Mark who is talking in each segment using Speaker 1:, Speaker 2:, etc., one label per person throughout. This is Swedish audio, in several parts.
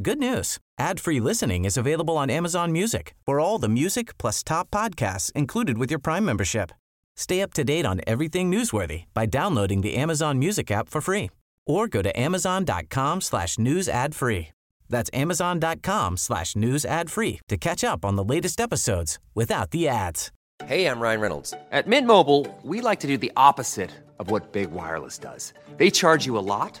Speaker 1: Good news. Ad-free listening is available on Amazon Music for all the music plus top podcasts included with your Prime membership. Stay up to date on everything newsworthy by downloading the Amazon Music app for free or go to amazon.com slash news ad free. That's amazon.com slash news ad free to catch up on the latest episodes without the ads.
Speaker 2: Hey, I'm Ryan Reynolds. At Mint Mobile, we like to do the opposite of what Big Wireless does. They charge you a lot,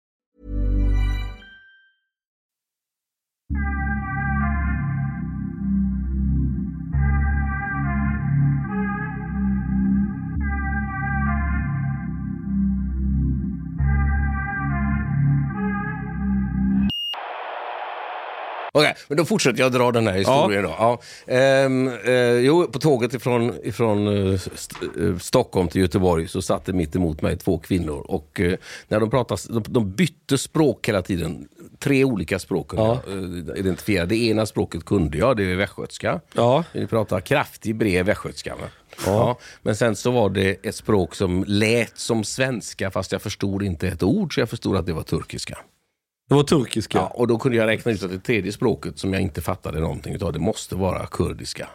Speaker 3: Okej, men då fortsätter jag dra den här historien då. Ja. Ehm, eh, jo, på tåget ifrån, ifrån eh, st eh, Stockholm till Göteborg så satt det mitt emot mig två kvinnor och eh, när de pratade, de, de bytte språk hela tiden. Tre olika språk kunde
Speaker 4: Ja.
Speaker 3: jag eh, identifiera. Det ena språket kunde jag, det är västgötska.
Speaker 4: Ja.
Speaker 3: Vi pratar kraftig bred västgötska. va? Ja. Men sen så var det ett språk som lät som svenska fast jag förstod inte ett ord så jag förstod att det var turkiska.
Speaker 4: Det var turkiska.
Speaker 3: Ja, och då kunde jag räkna ut att det tredje språket som jag inte fattade någonting utav, det måste vara kurdiska.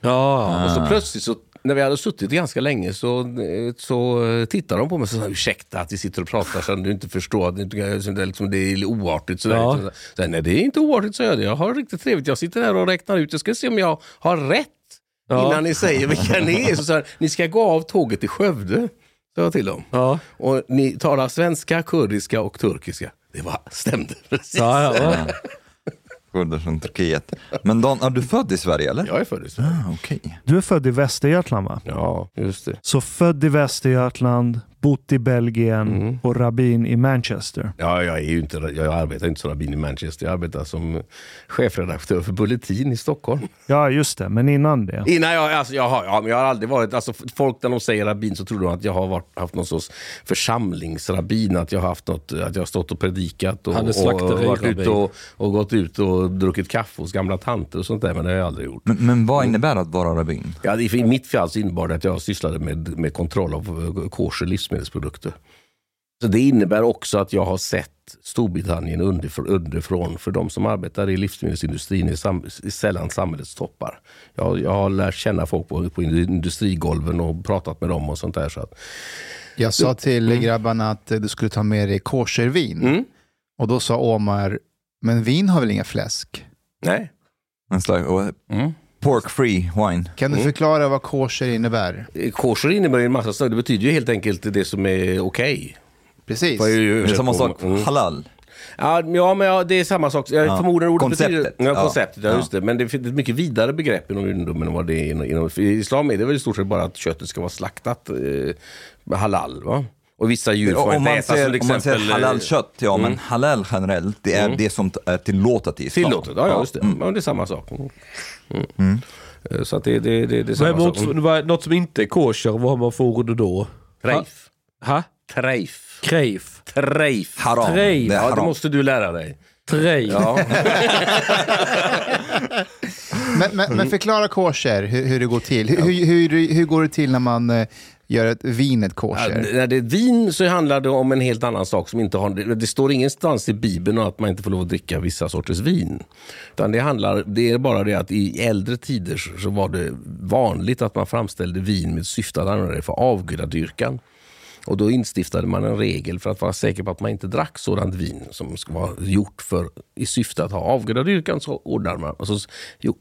Speaker 4: Ja.
Speaker 3: Och så plötsligt så när vi hade suttit ganska länge så, så tittade de på mig och sa ursäkta att vi sitter och pratar så att du inte förstår. Att det, så det, är liksom, det är oartigt. Så
Speaker 4: Ja.
Speaker 3: Så, nej, det är inte oartigt, sa jag. Jag har riktigt trevligt. Jag sitter här och räknar ut. Jag ska se om jag har rätt
Speaker 4: Ja.
Speaker 3: innan ni säger vilka ni är. Så sa jag, ni ska gå av tåget till Skövde, sa jag till dem.
Speaker 4: Ja.
Speaker 3: Och ni talar svenska, kurdiska och turkiska. Det var, stämde precis.
Speaker 4: Ja, ja, ja.
Speaker 5: Kurder från Turkiet. Men Dan, är du född i Sverige eller?
Speaker 3: Jag är född i Sverige.
Speaker 5: Ah, Okej.
Speaker 6: Du är född i Västergötland va?
Speaker 3: Ja, just det.
Speaker 6: Så född i Västergötland, bott i Belgien
Speaker 3: Mm.
Speaker 6: och rabbin i Manchester.
Speaker 3: Ja, jag, är ju inte, jag arbetar inte som rabbin i Manchester. Jag arbetar som chefredaktör för Bulletin i Stockholm.
Speaker 6: Ja, just det. Men innan det.
Speaker 3: Innan jag, alltså, jag, har, ja, men jag har aldrig varit... Alltså, folk när de säger rabbin så tror de att jag har varit, haft någon sorts församlingsrabbin. Att jag har haft något, att jag har stått och predikat och, och, och varit ute och, och gått ut och druckit kaffe hos gamla tanter och sånt där. Men det har jag aldrig gjort.
Speaker 5: Men, men vad innebär att vara rabbin?
Speaker 3: Ja, i i mitt fall så innebar det att jag sysslade med, med kontroll av eh, kosher livsmedelsprodukter. Så det innebär också att jag har sett Storbritannien underifrån, underifrån för de som arbetar i livsmedelsindustrin är, sam, är sällan samhällets toppar. Jag, jag har lärt känna folk på, på industrigolven och pratat med dem och sånt där. Så att,
Speaker 7: Jag sa till grabbarna att du skulle ta med dig koshervin.
Speaker 3: Mm.
Speaker 7: Och då sa Omar, men vin har väl inga fläsk?
Speaker 3: nej.
Speaker 5: En slags
Speaker 3: Mm.
Speaker 5: Pork free wine.
Speaker 7: Kan du förklara vad kosher innebär?
Speaker 3: Kosher innebär ju en massa saker. Det betyder ju helt enkelt det som är okej.
Speaker 7: Precis.
Speaker 3: Vad är ju
Speaker 5: Det är samma sak,
Speaker 3: Mm.
Speaker 5: halal.
Speaker 3: Ja, ja, men ja, det är samma sak. Jag
Speaker 5: Ja.
Speaker 3: förmodar ordet
Speaker 5: Konceptet.
Speaker 3: betyder... Ja,
Speaker 5: Ja.
Speaker 3: konceptet. Ja.
Speaker 5: Ja.
Speaker 3: Just det. Men det finns ett mycket vidare begrepp inom judendomen än vad det är inom, inom... För I islam är det väl i stort sett bara att köttet ska vara slaktat eh, halal. Va? Och vissa djur får
Speaker 5: Om
Speaker 3: inte
Speaker 5: man,
Speaker 3: ätas.
Speaker 5: ser,
Speaker 3: till
Speaker 5: om man
Speaker 3: exempel,
Speaker 5: ser
Speaker 3: eh,
Speaker 5: halal-kött, ja men
Speaker 3: mm.
Speaker 5: halal generellt, det är det som är tillåtet i islam.
Speaker 3: Tillåtet, ja, ja just det.
Speaker 5: Mm.
Speaker 3: Ja, det är samma sak. Mm. Mm. Eh, Så att det, det, det, det är samma
Speaker 4: Men
Speaker 3: sak.
Speaker 4: något,
Speaker 3: Mm.
Speaker 4: något som inte är kosher, vad har man för ord då?
Speaker 3: Treif.
Speaker 4: Ha?
Speaker 3: Treif.
Speaker 4: Kreif.
Speaker 3: Treif.
Speaker 5: Haram.
Speaker 4: Treif.
Speaker 5: Det
Speaker 3: Ja, det måste du lära dig.
Speaker 4: Treif.
Speaker 3: Ja.
Speaker 7: Men, men, men förklara kosher, hur, hur det går till. Hur, hur, hur, hur går det till när man eh, gör ett vinet
Speaker 3: Ja,
Speaker 7: kosher?
Speaker 3: när det är vin så handlar det om en helt annan sak som inte har... Det, det står ingenstans i Bibeln att man inte får lov att dricka vissa sorters vin. Utan det handlar... Det är bara det att i äldre tider så- var det vanligt att man framställde vin med syfte att använda det för avgudadyrkan. Och då instiftade man en regel för att vara säker på att man inte drack sådant vin som ska vara gjort för, i syfte att ha avgudadyrkan. Så ordnade man. Och så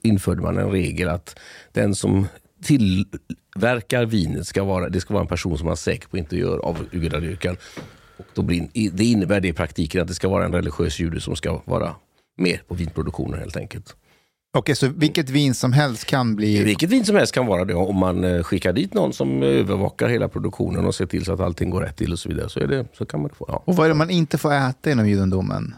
Speaker 3: införde man en regel att den som tillverkar vinet ska vara, det ska vara en person som man är säker på inte gör. Och då blir, det innebär det i praktiken att det ska vara en religiös jude som ska vara med på vinproduktionen helt enkelt.
Speaker 7: Okej, så vilket vin som helst kan bli...
Speaker 3: Vilket vin som helst kan vara det. Om man eh, skickar dit någon som övervakar hela produktionen och ser till så att allting går rätt till och så vidare. Så, är det, så kan man få. Ja.
Speaker 7: Och vad är det man inte får äta inom judendomen?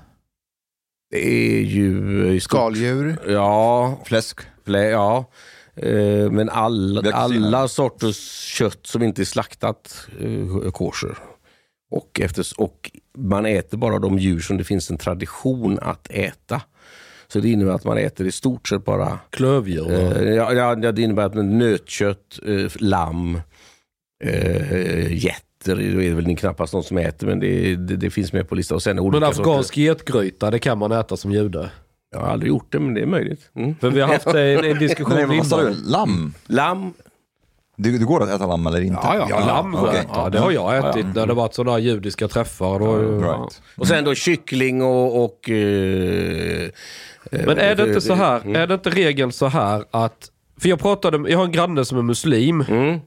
Speaker 3: Det är ju...
Speaker 7: Skaldjur?
Speaker 3: Ja,
Speaker 5: Fläsk.
Speaker 3: Flä, ja. Eh, Men all, alla sorters kött som inte är slaktat eh, kosher. Och, efter, och man äter bara de djur som det finns en tradition att äta. Så det innebär att man äter i stort sett bara
Speaker 4: Klövdjur.
Speaker 3: eh, ja, ja, det innebär att nötkött, eh, lamm, eh, getter det är väl knappast någon som äter men det, det, det finns med på listan. Och sen olika
Speaker 4: Men afghansk getgryta, det kan man äta som jude.
Speaker 3: Jag har aldrig gjort det men det är möjligt. Mm.
Speaker 4: För vi har haft en, en diskussion
Speaker 5: Nej, vad sa du? Lamm?
Speaker 3: Lamm,
Speaker 5: Det, det går att äta lamm eller inte?
Speaker 3: Ja, ja.
Speaker 4: Ja, lamm går att äta. Det har jag
Speaker 3: Ja,
Speaker 4: ätit
Speaker 3: ja.
Speaker 4: när det varit sådana judiska träffar. Då,
Speaker 5: Right.
Speaker 3: Och sen då kyckling och... och eh,
Speaker 4: Men är det inte så här,
Speaker 3: Mm.
Speaker 4: är det inte regeln så här att, för jag pratade, jag har en granne som är muslim
Speaker 3: Mm.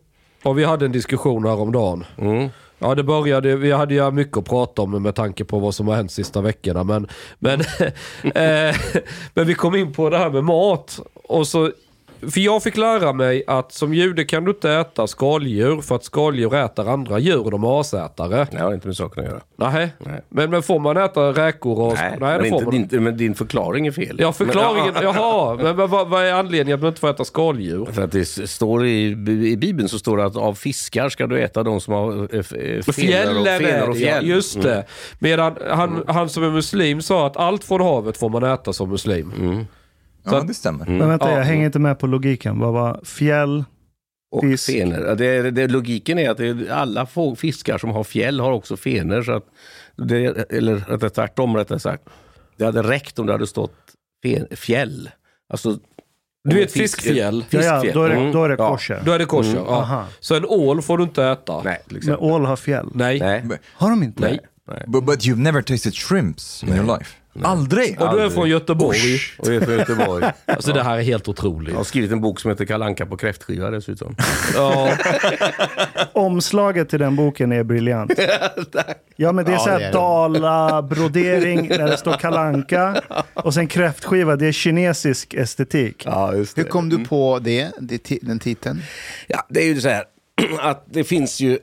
Speaker 4: och vi hade en diskussion häromdagen.
Speaker 3: Mm.
Speaker 4: Ja det började, vi hade ju mycket att prata om med tanke på vad som har hänt sista veckorna men, men, eh, men vi kom in på det här med mat och så för jag fick lära mig att som jude kan du inte äta skaldjur för att skaldjur äter andra djur de är asätare.
Speaker 3: Nej, det har inte med saken att göra.
Speaker 4: Nej.
Speaker 3: Nej.
Speaker 4: Men, men får man äta räkor och...
Speaker 3: Nej,
Speaker 4: nej det
Speaker 3: men,
Speaker 4: får
Speaker 3: inte,
Speaker 4: man
Speaker 3: din, men din förklaring är fel.
Speaker 4: Ja, förklaringen,
Speaker 3: Men,
Speaker 4: jaha. Men, men vad, vad är anledningen att man inte får äta skaldjur?
Speaker 3: För att det står i, i Bibeln så står det att av fiskar ska du äta de som har eh, f- eh, och,
Speaker 4: Fjällen är
Speaker 3: och
Speaker 4: det, ja.
Speaker 3: fjäll.
Speaker 4: Just det. Medan han, han som är muslim sa att allt från havet får man äta som muslim.
Speaker 5: Ja, det stämmer.
Speaker 6: Men vänta,
Speaker 4: Ja.
Speaker 6: jag hänger inte med på logiken. Vad var fjäll?
Speaker 3: Och
Speaker 6: Fisk.
Speaker 3: fener. Ja, Det, det, logiken är att det, är alla fiskar som har fjäll har också fener. Så att det, eller rättare tvärtom rättare sagt. Det hade räckt om det hade stått fen, fjäll. Alltså,
Speaker 4: Du vet
Speaker 3: en fisk-
Speaker 4: fiskfjäll?
Speaker 6: Ja, ja, då är det,
Speaker 3: Mm.
Speaker 6: då är det
Speaker 3: Ja.
Speaker 6: kosher.
Speaker 4: Då är det kosher.
Speaker 3: Mm,
Speaker 4: ja.
Speaker 6: aha.
Speaker 4: Så en ål får du inte äta?
Speaker 3: Nej, till
Speaker 6: Men ål har fjäll.
Speaker 4: Nej.
Speaker 3: Nej.
Speaker 6: Har de inte?
Speaker 4: Nej.
Speaker 3: Nej.
Speaker 5: But, but you've never tasted shrimps in your life? Aldrig?
Speaker 4: Och du är från Göteborg.
Speaker 3: Och det är från Göteborg.
Speaker 4: Alltså det här är helt otroligt.
Speaker 3: Jag har skrivit en bok som heter Kalanka på kräftskiva dessutom.
Speaker 4: Ja.
Speaker 6: Omslaget till den boken är briljant. Ja, men det är
Speaker 7: Ja,
Speaker 6: så här
Speaker 7: det är det.
Speaker 6: Dala-brodering där det står kalanka och sen kräftskiva. Det är kinesisk estetik.
Speaker 3: Ja, just
Speaker 7: Hur kom du på det, det ti- den titeln?
Speaker 3: Ja, det är ju så här att det finns ju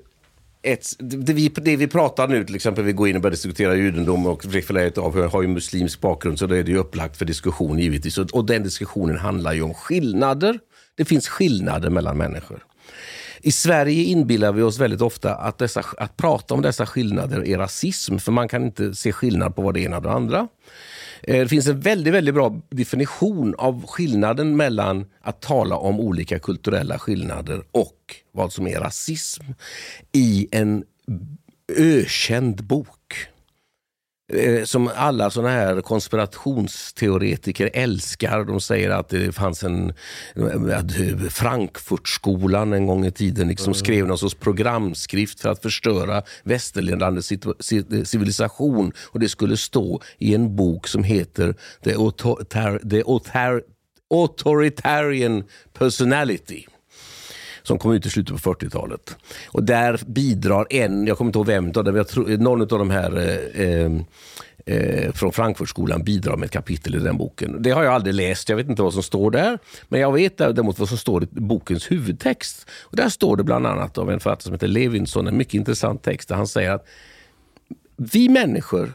Speaker 3: ett, det, vi, det vi pratar nu till exempel, vi går in och börjar diskutera judendom och reflekterar av har ju muslimsk bakgrund så då är det ju upplagt för diskussion givetvis. Och, och den diskussionen handlar ju om skillnader. Det finns skillnader mellan människor. I Sverige inbillar vi oss väldigt ofta att, dessa, att prata om dessa skillnader är rasism, för man kan inte se skillnad på vad det ena och det andra. Eh, det finns en väldigt, väldigt bra definition av skillnaden mellan att tala om olika kulturella skillnader och vad som är rasism i en ökänd bok. Eh, Som alla såna här konspirationsteoretiker älskar. De säger att det fanns en Frankfurtskolan en gång i tiden liksom skrev någon sorts programskrift för att förstöra västerländande civilisation. Och det skulle stå i en bok som heter The, Authoritarian Personality som kom ut i slutet på 40-talet. Och där bidrar en, jag kommer inte ihåg vem av dem, jag tror, någon av de här eh, eh, eh, från Frankfurtskolan bidrar med ett kapitel i den boken. Det har jag aldrig läst, jag vet inte vad som står där. Men jag vet däremot vad som står i bokens huvudtext. Och där står det bland annat av en författare som heter Levinson, en mycket intressant text där han säger att vi människor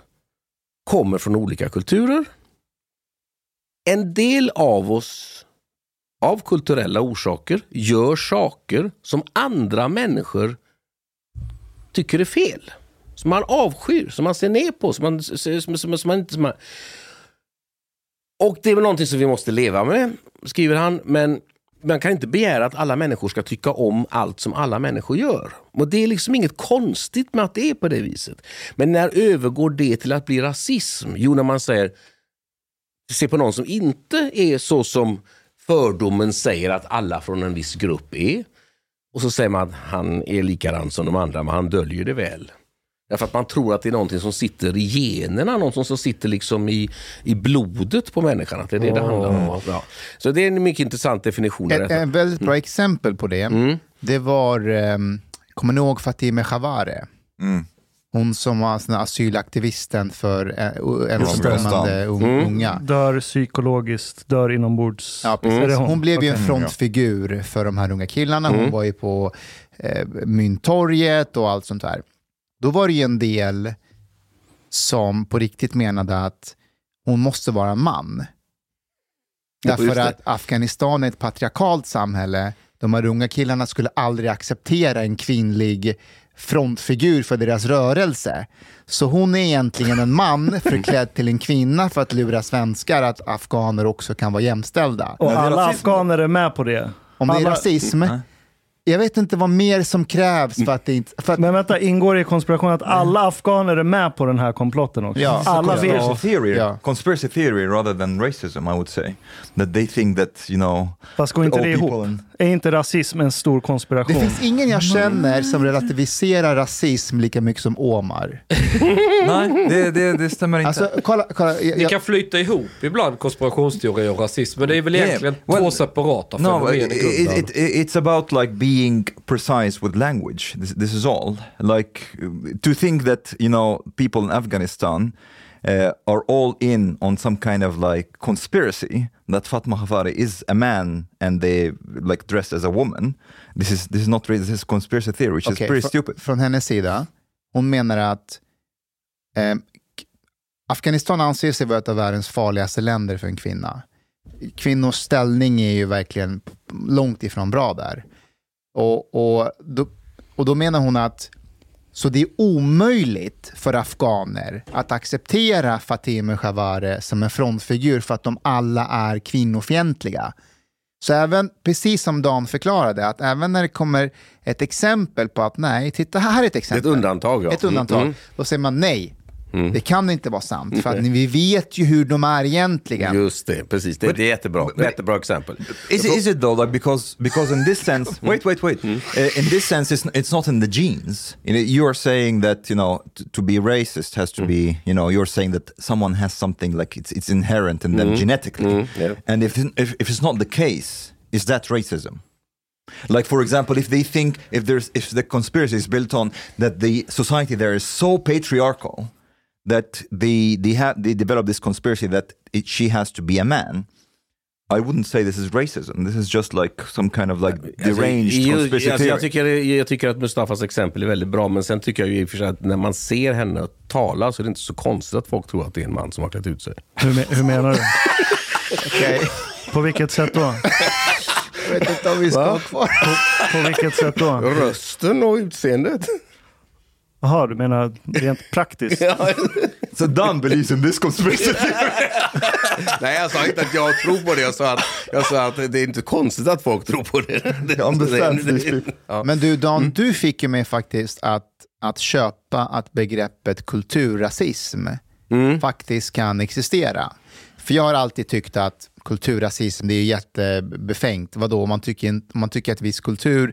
Speaker 3: kommer från olika kulturer. En del av oss av kulturella orsaker gör saker som andra människor tycker är fel. Som man avskyr, som man ser ner på. Som man, som, som, som man inte, som man... Och det är väl någonting som vi måste leva med, skriver han. Men man kan inte begära att alla människor ska tycka om allt som alla människor gör. Och Det är liksom inget konstigt med att det är på det viset. Men när övergår det till att bli rasism? Jo, när man säger se på någon som inte är så som fördomen säger att alla från en viss grupp är. Och så säger man att han är likadan som de andra, men han döljer det väl. Därför att man tror att det är någonting som sitter i generna, någonting som sitter liksom i, i blodet på människan. Att det är det det handlar om. Ja. Så det är en mycket intressant definition
Speaker 7: Ett, ett väldigt bra exempel på det,
Speaker 3: Mm.
Speaker 7: det var, um, kommer ni ihåg Fatimeh Shavare?
Speaker 5: Mm.
Speaker 7: Hon som var sån asylaktivisten för uh, ensamkommande
Speaker 3: Mm.
Speaker 7: unga.
Speaker 6: Dör psykologiskt, dör inombords.
Speaker 7: Ja, precis.
Speaker 6: Är det
Speaker 7: hon?
Speaker 6: hon?
Speaker 7: blev ju en frontfigur för de här unga killarna. Hon
Speaker 3: Mm.
Speaker 7: var ju på eh, Mynttorget och allt sånt där. Då var det ju en del som på riktigt menade att hon måste vara en man. Därför att Afghanistan är ett patriarkalt samhälle. De här unga killarna skulle aldrig acceptera en kvinnlig frontfigur för deras rörelse. Så hon är egentligen en man förklädd till en kvinna för att lura svenskar att afghaner också kan vara jämställda.
Speaker 6: Och alla afghaner är med på det.
Speaker 7: Om det är
Speaker 6: alla...
Speaker 7: rasism, jag vet inte vad mer som krävs för att det inte... För att,
Speaker 6: Men vänta, ingår det i konspirationen att alla afghaner är med på den här komplotten också?
Speaker 7: Ja.
Speaker 6: alla vet.
Speaker 5: Conspiracy theory,
Speaker 7: Ja.
Speaker 5: conspiracy theory rather than racism, I would say. That they think that, you know,
Speaker 6: Fast går inte det ihop?
Speaker 5: in-
Speaker 6: Är inte rasism en stor
Speaker 7: det
Speaker 6: konspiration?
Speaker 7: finns ingen jag känner som relativiserar rasism lika mycket som Omar.
Speaker 5: Nej, det, det, det stämmer inte.
Speaker 7: Alltså, kolla, kolla, jag,
Speaker 4: Det kan flyta ihop ibland, konspirationsteori och rasism. Men det är väl
Speaker 5: Yeah,
Speaker 4: egentligen
Speaker 5: well,
Speaker 4: två separata
Speaker 5: No,
Speaker 4: fenomen
Speaker 5: it,
Speaker 4: i
Speaker 5: it, it, it's about like being precise with language. This, this is all. Like to think that you know people in Afghanistan uh, are all in on some kind of like conspiracy that Fatma Hafari is a man and they like dressed as a woman. This is this is not really this is conspiracy theory, which
Speaker 7: okej,
Speaker 5: is pretty
Speaker 7: fr-
Speaker 5: stupid.
Speaker 7: Från hennes sida, hon menar att eh, Afghanistan anser sig vara ett av världens farligaste länder för en kvinna. Kvinnors ställning är ju verkligen långt ifrån bra där. Och, och, då, och då menar hon att så det är omöjligt för afghaner att acceptera Fatemeh Shavare som en frontfigur för att de alla är kvinnofientliga. Så även, precis som Dan förklarade, att även när det kommer ett exempel på att nej, titta här är ett exempel.
Speaker 3: ett undantag. Ja.
Speaker 7: Ett undantag.
Speaker 3: Mm,
Speaker 7: Då säger man nej. Det kan inte vara sant, för att vi vet ju hur de är egentligen.
Speaker 3: mm. Just det, precis. Det, det är jättebra.
Speaker 5: but-
Speaker 3: jättebra exempel.
Speaker 5: Is is it though? Like because because in this sense, wait, wait, wait. Uh, in this sense, it's it's not in the genes. You, are saying that you know t- to be racist has to be you know you're saying that someone has something like it's it's inherent in them genetically.
Speaker 3: yeah.
Speaker 5: And if, if if it's not the case, is that racism? Like for example, if they think if there's if the conspiracy is built on that the society there is so patriarchal that they they have they develop this conspiracy that it, she has to be a man. I wouldn't say this is racism. This is just like some kind of like deranged
Speaker 3: Alltså,
Speaker 5: conspiracy
Speaker 3: alltså, jag, tycker, jag tycker att Mustafas exempel är väldigt bra, men sen tycker jag ju i och för sig att när man ser henne tala så är det inte så konstigt att folk tror att det är en man som har klätt ut sig.
Speaker 6: Hur, me- hur menar du?
Speaker 7: Okej.
Speaker 6: På vilket sätt då?
Speaker 7: Jag vet inte om vi ska ha kvar.
Speaker 6: På vilket sätt då?
Speaker 3: Rösten och utseendet.
Speaker 6: Jaha, du menar rent praktiskt?
Speaker 5: So Dan believes in this conspiracy.
Speaker 3: Nej, jag sa inte att jag tror på det. Jag sa att, jag sa att det är inte konstigt att folk tror på det. det, det-
Speaker 5: people.
Speaker 3: ja.
Speaker 7: Men du Dan, du fick ju mig faktiskt att, att köpa att begreppet kulturrasism faktiskt kan existera. För jag har alltid tyckt att kulturrasism, det är jättebefängt. Vadå, om man tycker, om man tycker att viss kultur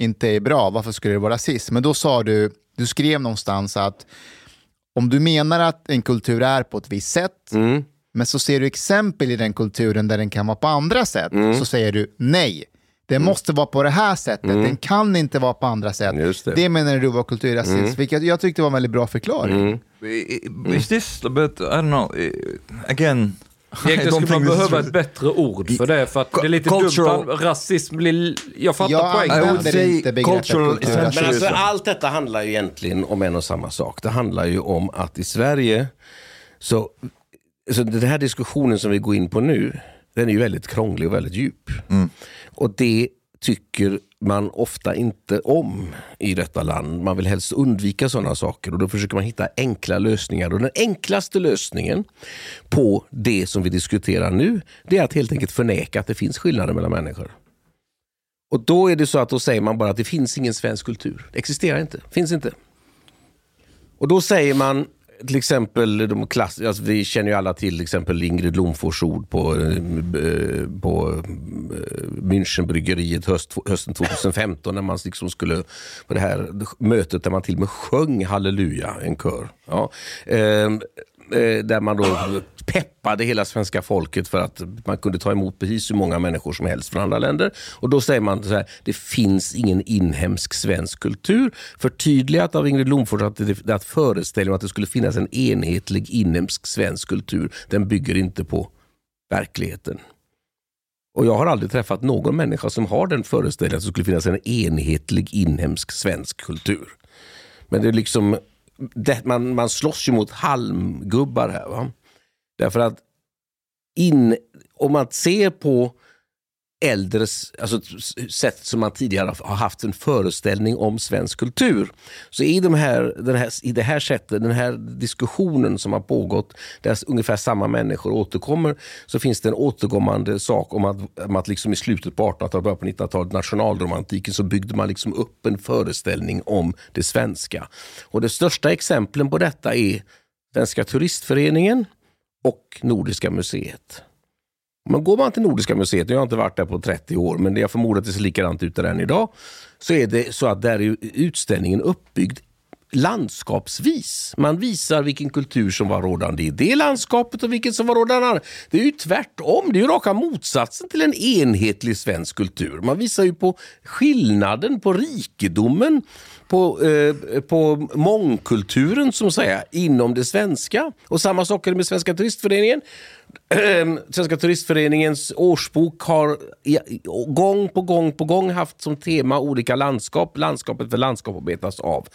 Speaker 7: inte är bra, varför skulle det vara rasism? Men då sa du, du skrev någonstans att om du menar att en kultur är på ett visst sätt,
Speaker 3: Mm.
Speaker 7: men så ser du exempel i den kulturen där den kan vara på andra sätt,
Speaker 3: Mm.
Speaker 7: så säger du nej. Det måste vara på det här sättet, den kan inte vara på andra sätt.
Speaker 3: Mm. Just det.
Speaker 7: menar du var kulturrasism, vilket jag tyckte var en väldigt bra förklaring.
Speaker 3: Mm.
Speaker 5: Is this, but I don't know, eh, again,
Speaker 4: Egentligen skulle man behöva ett bättre ord för det. För att det är lite
Speaker 5: Cultural-
Speaker 4: dumt. Rasism blir... Jag fattar
Speaker 7: Jag
Speaker 4: poängen.
Speaker 7: Använder
Speaker 5: say
Speaker 7: inte begreppet
Speaker 5: cultural
Speaker 7: kulturrasism.
Speaker 3: Men alltså, allt detta handlar ju egentligen om en och samma sak. Det handlar ju om att i Sverige, så, så den här diskussionen som vi går in på nu, den är ju väldigt krånglig och väldigt djup. Och det tycker man ofta inte om i detta land. Man vill helst undvika sådana saker och då försöker man hitta enkla lösningar. Och den enklaste lösningen på det som vi diskuterar nu, det är att helt enkelt förneka att det finns skillnader mellan människor. Och då är det så att då säger man bara att det finns ingen svensk kultur. Det existerar inte. Finns inte. Och då säger man, till exempel, de klass, alltså vi känner ju alla till, till exempel Ingrid Lomfors ord på, eh, på eh, Münchenbryggeriet höst, hösten 2015 när man liksom skulle på det här mötet där man till och med sjöng halleluja, en kör. Ja. Eh, Eh, där man då peppade hela svenska folket för att man kunde ta emot precis hur många människor som helst från andra länder. Och Då säger man så här, det finns ingen inhemsk svensk kultur. Förtydligat av Ingrid Lomfors att, det, att föreställningen att det skulle finnas en enhetlig inhemsk svensk kultur, den bygger inte på verkligheten. Och Jag har aldrig träffat någon människa som har den föreställningen att det skulle finnas en enhetlig inhemsk svensk kultur. Men det är liksom, det, man, man slåss ju mot halmgubbar här. Va? Därför att in, om man ser på äldres, alltså sätt som man tidigare har haft en föreställning om svensk kultur. Så i, de här, den här, i det här sättet, den här diskussionen som har pågått, där ungefär samma människor återkommer, så finns det en återkommande sak om att, om att liksom i slutet på 1800-talet, början på 1900-talet, nationalromantiken, så byggde man liksom upp en föreställning om det svenska. Och de största exemplen på detta är Svenska turistföreningen, och Nordiska museet. Men går man till Nordiska museet, jag har inte varit där på 30 år, men jag förmodar att det ser likadant ut där än idag, så är det så att där är utställningen uppbyggd landskapsvis. Man visar vilken kultur som var rådande i det landskapet och vilken som var rådande Det är ju tvärtom. Det är ju raka motsatsen till en enhetlig svensk kultur. Man visar ju på skillnaden, på rikedomen på, eh, på mångkulturen som säga, inom det svenska. Och samma sak är det med Svenska turistföreningen. Svenska turistföreningens årsbok har gång på gång på gång haft som tema olika landskap. Landskapet för landskap att betas av.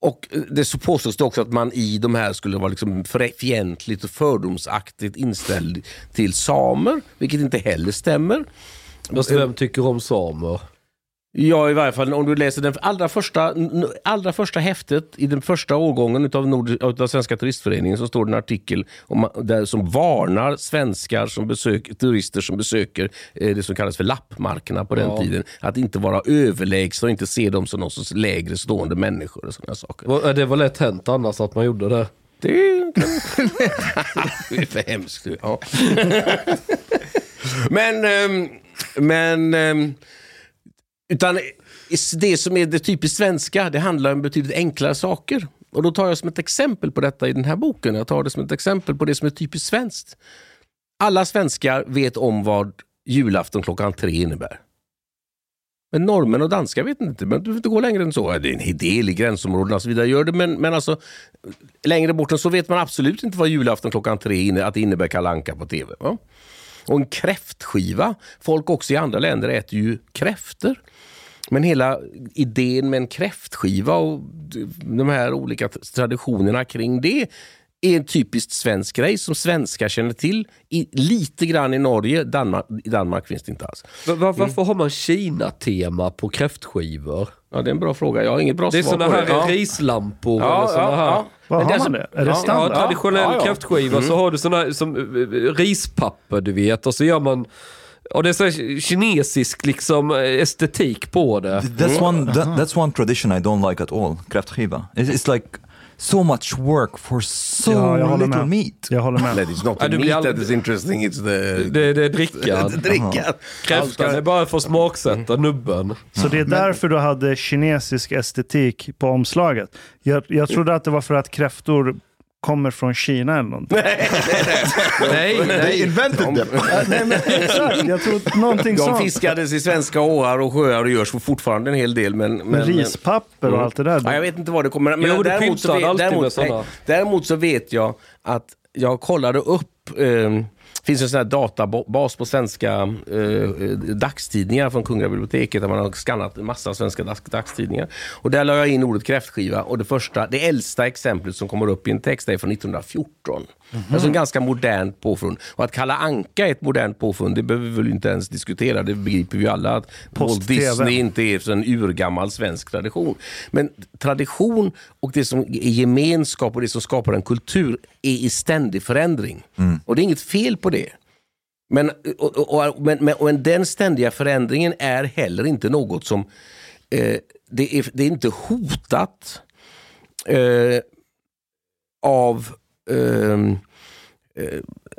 Speaker 3: Och det så påstås det också att man i de här skulle vara liksom fientligt och fördomsaktigt inställd till samer, vilket inte heller stämmer.
Speaker 4: Fast vem tycker om samer?
Speaker 3: Ja, i varje fall om du läser den allra första, allra första häftet i den första årgången av, Nord, av Svenska turistföreningen så står det en artikel om, där, som varnar svenskar, som besök, turister som besöker eh, det som kallas för lappmarkerna på den ja. tiden. Att inte vara överlägsna och inte se dem som någon sorts lägre stående människor. och sådana saker.
Speaker 4: Det var lätt hänt annars att man gjorde det.
Speaker 3: Det, det är för hemskt. Ja. men, ehm, men ehm, utan det som är det typiskt svenska, det handlar om betydligt enklare saker. Och då tar jag som ett exempel på detta i den här boken. Jag tar det som ett exempel på det som är typiskt svenskt. Alla svenskar vet om vad julafton klockan tre innebär. Men norrmän och danskar vet inte, men du får inte gå längre än så. Det är en del i gränsområdena och så vidare, gör det, men, men alltså, längre bort än så vet man absolut inte vad julafton klockan tre innebär, att det innebär kalanka på tv. Va? Och en kräftskiva. Folk också i andra länder äter ju kräfter. Men hela idén med en kräftskiva och de här olika traditionerna kring det är en typiskt svensk grej som svenskar känner till. I, lite grann i Norge, Danmark, i Danmark finns det inte alls.
Speaker 4: Var, var, varför mm. har man Kina-tema på kräftskivor?
Speaker 3: Ja, det är en bra fråga. Jag har inget bra
Speaker 4: svar på det. Det är sådana här rislampor ja, eller såna här. Ja.
Speaker 6: Vad har man det? Är det standard?
Speaker 4: Ja, traditionell ja, ja. kräftskiva mm. så har du såna som uh, rispapper du vet och så gör man och det är så kinesisk liksom estetik på det.
Speaker 5: That's one, that, that's one tradition I don't like at all, kräftskiva. It's like so much work for so ja, little med. meat.
Speaker 6: Jag håller med.
Speaker 3: It's not the ja, meat all... that is interesting, it's the...
Speaker 4: Det, det är drickan.
Speaker 3: drickan.
Speaker 4: Kräftan är bara för att smaksätta nubben.
Speaker 6: Så det är därför du hade kinesisk estetik på omslaget? Jag, jag trodde att det var för att kräftor kommer från Kina eller någonting.
Speaker 4: nej, nej.
Speaker 5: They invented them.
Speaker 6: nej, men, exakt, jag tror någonting
Speaker 3: De
Speaker 6: sånt.
Speaker 3: fiskades i svenska åar och sjöar och görs fortfarande en hel del. Men, men,
Speaker 6: men rispapper och mm. allt det där.
Speaker 3: Ja, jag vet inte vad det kommer. Men
Speaker 4: jo, det däremot, så vet, däremot, nej,
Speaker 3: däremot så vet jag att jag kollade upp eh, finns en sån här databas på svenska eh, dagstidningar från Kungliga biblioteket där man har skannat en massa svenska dagstidningar. Och där la jag in ordet kräftskiva och det första, det äldsta exemplet som kommer upp i en text är från 1914. Mm -hmm. Alltså en ganska modernt påfund. Och att kalla anka ett modernt påfund, det behöver vi väl inte ens diskutera. Det begriper vi alla att Walt Disney inte är en urgammal svensk tradition. Men tradition och det som är gemenskap och det som skapar en kultur är i ständig förändring. Mm. Och det är inget fel på det. Men, och, och, men, men, men den ständiga förändringen är heller inte något som... Eh, det, är, det är inte hotat. Eh, av ehm,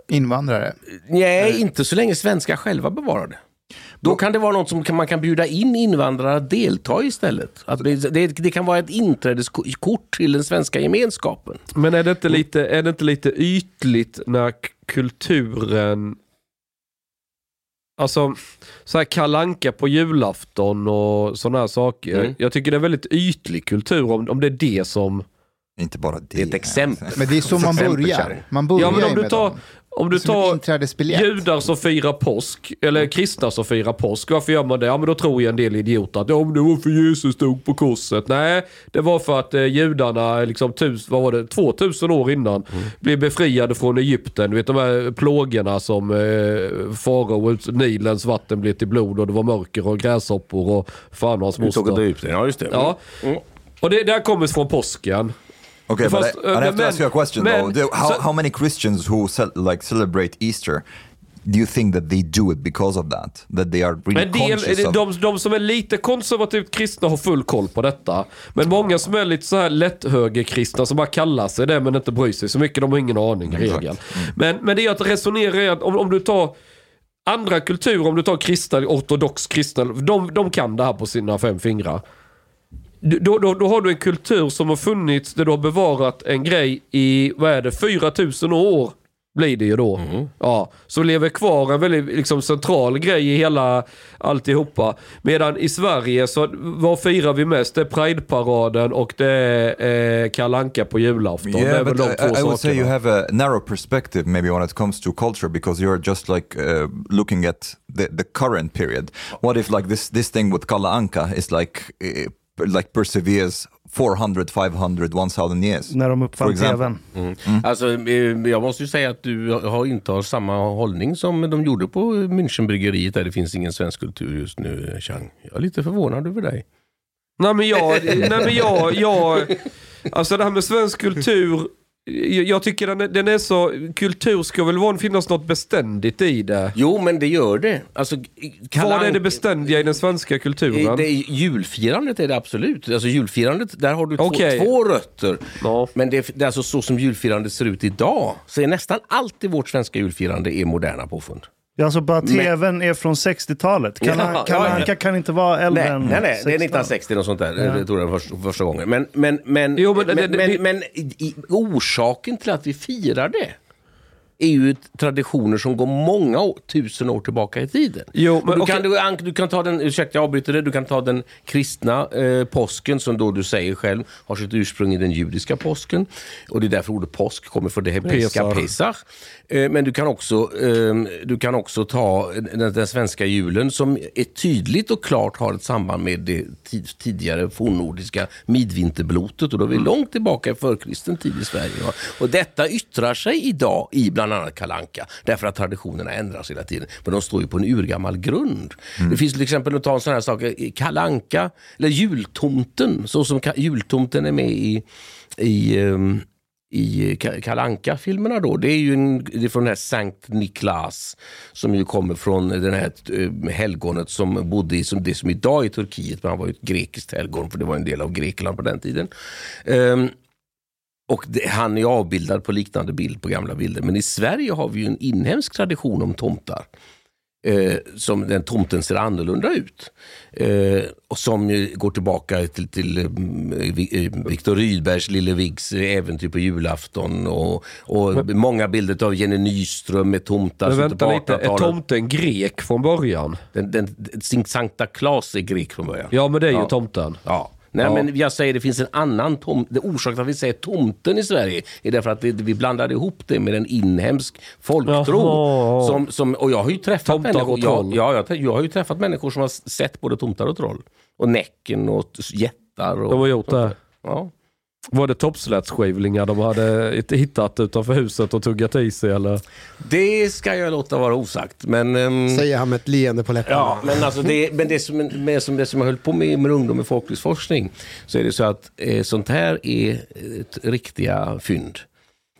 Speaker 7: Invandrare.
Speaker 3: Nej, inte så länge svenskar själva bevarar det. Då kan det vara något som man kan bjuda in invandrare att delta i istället. Att det, det, kan vara ett inträdeskort till den svenska gemenskapen.
Speaker 4: Men är det inte lite, är det inte lite ytligt när kulturen... Alltså, så här kalanka på julafton och sådana här saker.
Speaker 3: Mm.
Speaker 4: Jag tycker det är väldigt ytlig kultur om, om det är det som...
Speaker 5: Inte bara det.
Speaker 3: Det är ett exempel.
Speaker 7: Men det är så man börjar. Man börjar
Speaker 4: Ja men om du tar,
Speaker 7: dem.
Speaker 4: om du tar judar som firar påsk, eller kristna som firar påsk. Varför gör man det? Ja men då tror ju en del idioter att ja, men det var för Jesus dog på korset. Nej, det var för att eh, judarna, liksom, tus, vad var det, 2000 år innan, blev befriade från Egypten. Du vet de här plågorna som eh, farao, Nilens vatten blev till blod och det var mörker och gräshoppor och fan och hans moster.
Speaker 3: det, ja just det.
Speaker 4: Ja.
Speaker 3: Mm.
Speaker 4: Och det där kommer från påsken.
Speaker 5: Okay, but
Speaker 4: Fast,
Speaker 5: I, I
Speaker 4: uh,
Speaker 5: have to
Speaker 4: men-
Speaker 5: ask you a question
Speaker 4: men-
Speaker 5: though. How,
Speaker 4: så-
Speaker 5: how many Christians who cel- like celebrate Easter do you think that they do it because of that? That they are really
Speaker 4: En del,
Speaker 5: conscious of?
Speaker 4: de, de som är lite konservativt kristna har full koll på detta. Men många som är lite så här lätthögerkristna som bara kallar sig det men inte bryr sig så mycket, de har ingen aning i regel. Men, men det är att resonera om, om du tar andra kulturer, om du tar kristna, ortodox kristna, de, de kan det här på sina fem fingrar. Då, då, då har du en kultur som har funnits där du har bevarat en grej i, vad är det, 4000 år blir det ju då. Ja, så lever kvar en väldigt liksom, central grej i hela alltihopa. Medan i Sverige, så vad firar vi mest? Det är Pride-paraden och det är eh, kalanka på julafton. det är
Speaker 5: Yeah,
Speaker 4: väl de
Speaker 5: I,
Speaker 4: två
Speaker 5: I would say you
Speaker 4: sakerna.
Speaker 5: have a narrow perspective maybe when it comes to culture because you're just like uh, looking at the, the current period. What if like this this thing with Kala Anka is like uh, like perseveres 400, 500, 1000 years?
Speaker 6: När de uppfann tvn.
Speaker 3: Alltså, eh, jag måste ju säga att du har inte har samma hållning som de gjorde på Münchenbryggeriet där det finns ingen svensk kultur just nu, Chang. Jag är lite förvånad över dig.
Speaker 4: Nej men jag, nej men jag, jag, alltså det här med svensk kultur, jag, tycker den är, den är så, kultur ska väl vara, finnas något beständigt i det.
Speaker 3: Jo, men det gör det. Alltså,
Speaker 4: Vad är det beständiga i den svenska kulturen?
Speaker 3: Eh, Det julfirandet är det absolut. Alltså julfirandet, där har du två,
Speaker 4: Okej.
Speaker 3: två rötter.
Speaker 4: Ja.
Speaker 3: Men det, är- det är alltså så som julfirandet ser ut idag. Så är nästan allt i vårt svenska julfirande är moderna påfund.
Speaker 6: Ja, alltså bara tvn är från 60-talet. Kalle
Speaker 3: Ja,
Speaker 6: Kalle
Speaker 3: ja, ja.
Speaker 6: Anka kan inte vara äldre
Speaker 3: Nej,
Speaker 6: än
Speaker 3: nej, nej, det är
Speaker 6: 60-talet.
Speaker 3: 1960 och sånt där. Det tror jag första, första gången. Men, men, men,
Speaker 4: Jo, men
Speaker 3: men,
Speaker 4: det-
Speaker 3: men,
Speaker 4: det-
Speaker 3: men,
Speaker 4: det-
Speaker 3: i, i, orsaken till att vi firar det är ju traditioner som går många år, tusen år tillbaka i tiden.
Speaker 4: Jo, men
Speaker 3: du,
Speaker 4: okej.
Speaker 3: kan, du, du kan ta den, ursäkta jag avbryter det, du kan ta den kristna eh, påsken som då du säger själv har sitt ursprung i den judiska påsken. Och det är därför ordet påsk kommer från det hebreiska
Speaker 4: Pesach.
Speaker 3: Eh, men du kan också, ehm, du kan också ta den, den svenska julen som är tydligt och klart har ett samband med det tid, tidigare fornnordiska midvinterblotet. Och då är vi långt tillbaka i förkristen tid i Sverige. Och detta yttrar sig idag i bland annat kalanka därför att traditionerna ändras hela tiden. Men de står ju på en urgammal grund. Det finns till exempel, att ta en sån här sak, kalanka eller jultomten, så som jultomten är med i, i ehm, i kalanka filmerna då. Det är ju en, det är från den här Sankt Niklas som ju kommer från den här eh, helgonet som bodde i som det som idag är Turkiet, men han var ju ett grekiskt helgon för det var en del av Grekland på den tiden. Ehm, och det, han är avbildad på liknande bild på gamla bilder. Men i Sverige har vi ju en inhemsk tradition om tomtar. Eh, som den tomten ser annorlunda ut. Eh, och som går tillbaka till, till eh, eh, Viktor Rydbergs Lille Viggs äventyr på julafton. Och, och många bilder av Jenny Nyström med tomtar.
Speaker 4: Men vänta lite, är
Speaker 3: 1800-talet.
Speaker 4: tomten grek från början?
Speaker 3: Den, den, Sankta Claus är grek från början.
Speaker 4: Ja men det är ju
Speaker 3: Ja.
Speaker 4: tomten.
Speaker 3: Ja. Nej,
Speaker 4: Ja.
Speaker 3: men jag säger det finns en annan tom... Det orsaken till att vi säger tomten i Sverige är därför att det, vi blandade ihop det med en inhemsk folktro.
Speaker 4: Jaha.
Speaker 3: Som, som, och jag har ju träffat
Speaker 4: Tomtar
Speaker 3: människor...
Speaker 4: och troll.
Speaker 3: Ja, ja, jag, jag har ju träffat människor som har sett både tomtar och troll. Och Näcken och jättar. Och,
Speaker 4: De har gjort det.
Speaker 3: Ja.
Speaker 4: Var det toppslätskivlingar de hade hittat utanför huset och tuggat i sig eller?
Speaker 3: Det ska jag låta vara osagt. Men, ehm,
Speaker 8: Säger han med ett leende på läpparna.
Speaker 3: Ja, men, alltså det, men det, som, med, som, det som jag höll på med med ungdom i folklivsforskning så är det så att eh, sånt här är ett riktiga fynd.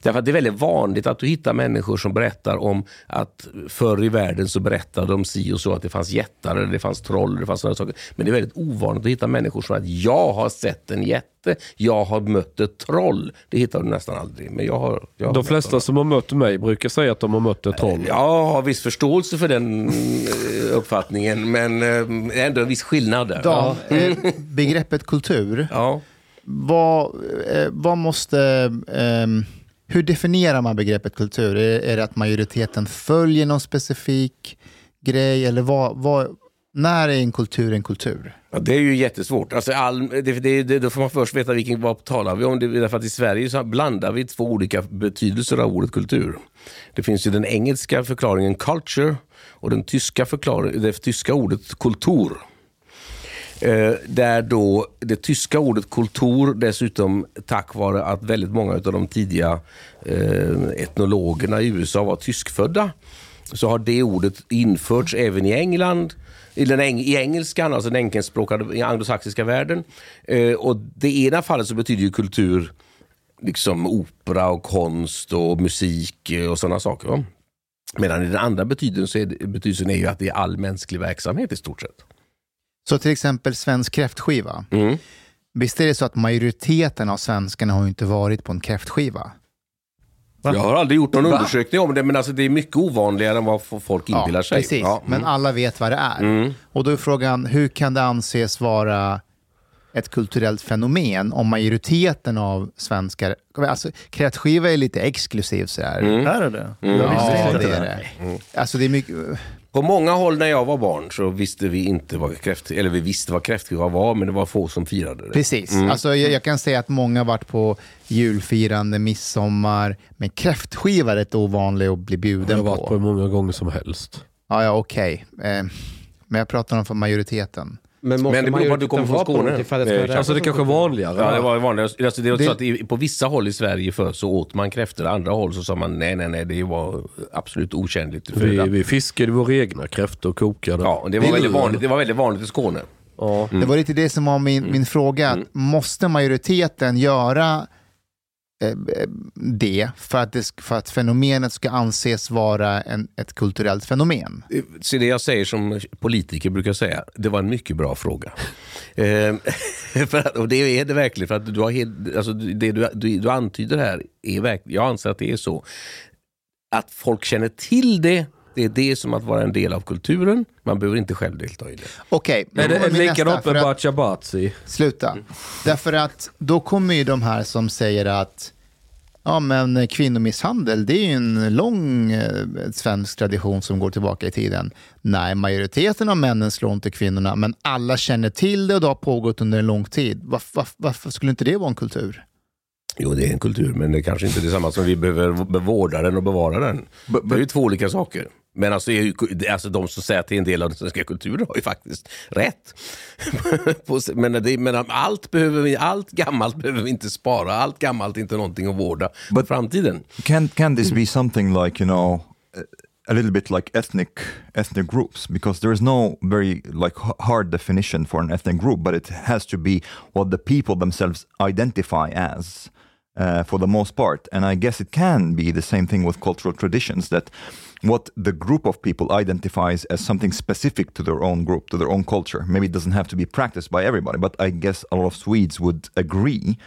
Speaker 3: Därför att det är väldigt vanligt att du hittar människor som berättar om att förr i världen så berättade de si och så att det fanns jättar, eller det fanns troll, det fanns sådana saker. Men det är väldigt ovanligt att hitta människor som att jag har sett en jätte, jag har mött ett troll. Det hittar du nästan aldrig. Men jag har, jag har
Speaker 4: De flesta som har mött mig brukar säga att de har mött ett troll.
Speaker 3: Jag har viss förståelse för den eh, uppfattningen, men eh, ändå en viss skillnad där.
Speaker 7: Dan, eh, begreppet kultur,
Speaker 3: Ja.
Speaker 7: vad, vad måste... ehm, hur definierar man begreppet kultur? Är, är det att majoriteten följer någon specifik grej? Eller vad, vad, när är en kultur en kultur?
Speaker 3: Ja, det är ju jättesvårt. Alltså all, det, det, det, då får man först veta vilken, vad talar vi om. Det, därför att i Sverige så blandar vi två olika betydelser av ordet kultur. Det finns ju den engelska förklaringen culture och den tyska förklaringen, det tyska ordet kultur. Eh, där då det tyska ordet kultur dessutom tack vare att väldigt många av de tidiga eh, etnologerna i USA var tyskfödda så har det ordet införts även i England, i, den eng, i engelskan, alltså den enkelspråkade i anglosaxiska världen. Eh, och det ena fallet så betyder ju kultur liksom opera och konst och musik eh, och sådana saker. Va? Medan i den andra betydelsen, så är det, betydelsen är ju att det är all mänsklig verksamhet i stort sett.
Speaker 7: Så till exempel svensk kräftskiva.
Speaker 3: Mm.
Speaker 7: Visst är det så att majoriteten av svenskarna har ju inte varit på en kräftskiva?
Speaker 3: Jag har aldrig gjort någon undersökning om det, men alltså det är mycket ovanligare än vad folk inbillar sig.
Speaker 7: Precis,
Speaker 3: Ja,
Speaker 7: men
Speaker 3: mm.
Speaker 7: alla vet vad det är. Och då är frågan, hur kan det anses vara ett kulturellt fenomen om majoriteten av svenskar... Alltså, kräftskiva är lite exklusivt sådär.
Speaker 6: Är det det? Visste
Speaker 7: Ja,
Speaker 6: inte
Speaker 7: det är det. Alltså det är mycket...
Speaker 3: På många håll när jag var barn så visste vi inte vad kräft, eller vi visste vad kräftskiva var, men det var få som firade det.
Speaker 7: Precis. Alltså, jag, jag kan säga att många har varit på julfirande, midsommar, men kräftskiva är rätt ovanlig att bli
Speaker 4: Jag
Speaker 7: bjuden
Speaker 4: har varit
Speaker 7: på.
Speaker 4: på många gånger som helst.
Speaker 7: Ja, ja okej. Eh, men jag pratar om för majoriteten.
Speaker 8: Men
Speaker 3: Men det beror på att du kommer från Skåne.
Speaker 8: det
Speaker 4: Alltså det kanske är vanligare.
Speaker 3: Ja, det var vanligt. Alltså, det är också
Speaker 7: Det-
Speaker 3: så att på vissa håll i Sverige förr så åt man kräftor, andra håll så sa man nej, nej, nej, det var absolut till
Speaker 4: vi, vi fiskade våra egna kräftor och kokade.
Speaker 3: Ja, och det var, väldigt vanligt, det var väldigt vanligt i Skåne.
Speaker 4: Ja.
Speaker 7: Det var lite det som var min, min fråga. Att Måste majoriteten göra det för att, det för att fenomenet ska anses vara en, ett kulturellt fenomen?
Speaker 3: Så det jag säger som politiker brukar säga, det var en mycket bra fråga. Eh, för att, och det är det verkligen, för att du, har helt, alltså, det du, du, du antyder här, är verkligen, jag anser att det är så. Att folk känner till det, det är det som att vara en del av kulturen. Man behöver inte själv delta i det.
Speaker 7: Okej,
Speaker 4: är
Speaker 7: min
Speaker 4: likadant med
Speaker 7: för att-
Speaker 4: Bacha Bazi?
Speaker 7: Sluta. Därför att då kommer ju de här som säger att ja, men kvinnomisshandel, det är ju en lång eh, svensk tradition som går tillbaka i tiden. Nej, majoriteten av männen slår inte kvinnorna, men alla känner till det och det har pågått under en lång tid. Varför, varför, varför skulle inte det vara en kultur?
Speaker 3: Jo, det är en kultur, men det är kanske inte är detsamma som vi behöver vårda den och bevara den. Det är ju två olika saker. Men alltså, alltså de som säger att det är en del av den svenska kulturen har ju faktiskt rätt. Men det, men allt, behöver vi, allt gammalt behöver vi inte spara. Allt gammalt är inte någonting att vårda för framtiden.
Speaker 5: Can can this be something like you know a little bit like ethnic ethnic groups because there is no very like hard definition for an ethnic group, but it has to be what the people themselves identify as. Uh, for the most part, and I guess it can be the same thing with cultural traditions that what the group of people identifies as something specific to their own group, to their own culture. Maybe it doesn't have to be practiced by everybody, but I guess a lot of Swedes would agree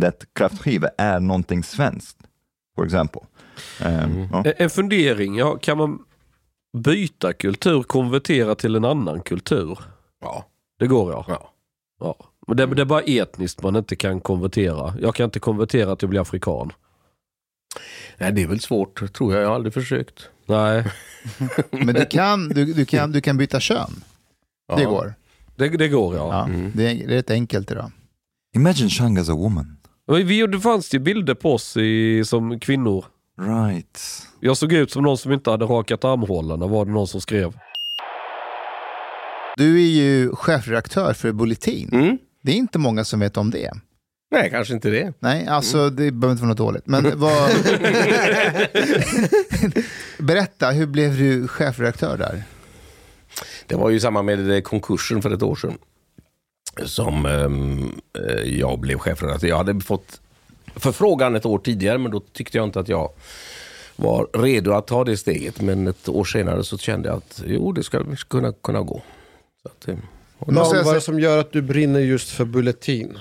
Speaker 5: that kraftskiva är någonting svenskt, for example. Um, ja.
Speaker 4: En- En fundering, ja, kan man byta kultur, konvertera till en annan kultur?
Speaker 3: Ja.
Speaker 4: Det går ja.
Speaker 3: Ja.
Speaker 4: ja. Men det, det är bara etniskt man inte kan konvertera. Jag kan inte konvertera till att bli afrikan.
Speaker 3: Nej, det är väl svårt, tror jag. Jag har aldrig försökt.
Speaker 4: Nej,
Speaker 7: Men du kan, du, du kan, du kan byta kön. Det
Speaker 3: Ja.
Speaker 7: går.
Speaker 4: det, det går ja.
Speaker 7: Ja, det, är, det är rätt enkelt idag.
Speaker 5: Imagine Shang as a woman.
Speaker 4: Vi, det fanns ju bilder på oss i, som kvinnor.
Speaker 5: Right.
Speaker 4: Jag såg ut som någon som inte hade rakat armhålorna var det någon som skrev.
Speaker 7: Du är ju chefredaktör för Bulletin.
Speaker 3: Mm.
Speaker 7: Det är inte många som vet om det.
Speaker 3: Nej, kanske inte det.
Speaker 7: Nej, alltså det behöver inte vara något dåligt. Men vad... Berätta, hur blev du chefredaktör där?
Speaker 3: Det var ju samma med eh, konkursen för ett år sedan. Som ehm, eh, jag blev chefredaktör. Jag hade fått förfrågan ett år tidigare, men då tyckte jag inte att jag var redo att ta det steget. Men ett år senare så kände jag att jo, det ska kunna, kunna gå. Så att, eh, och
Speaker 7: Måste
Speaker 8: Vad, är det som gör att du brinner just för bulletin?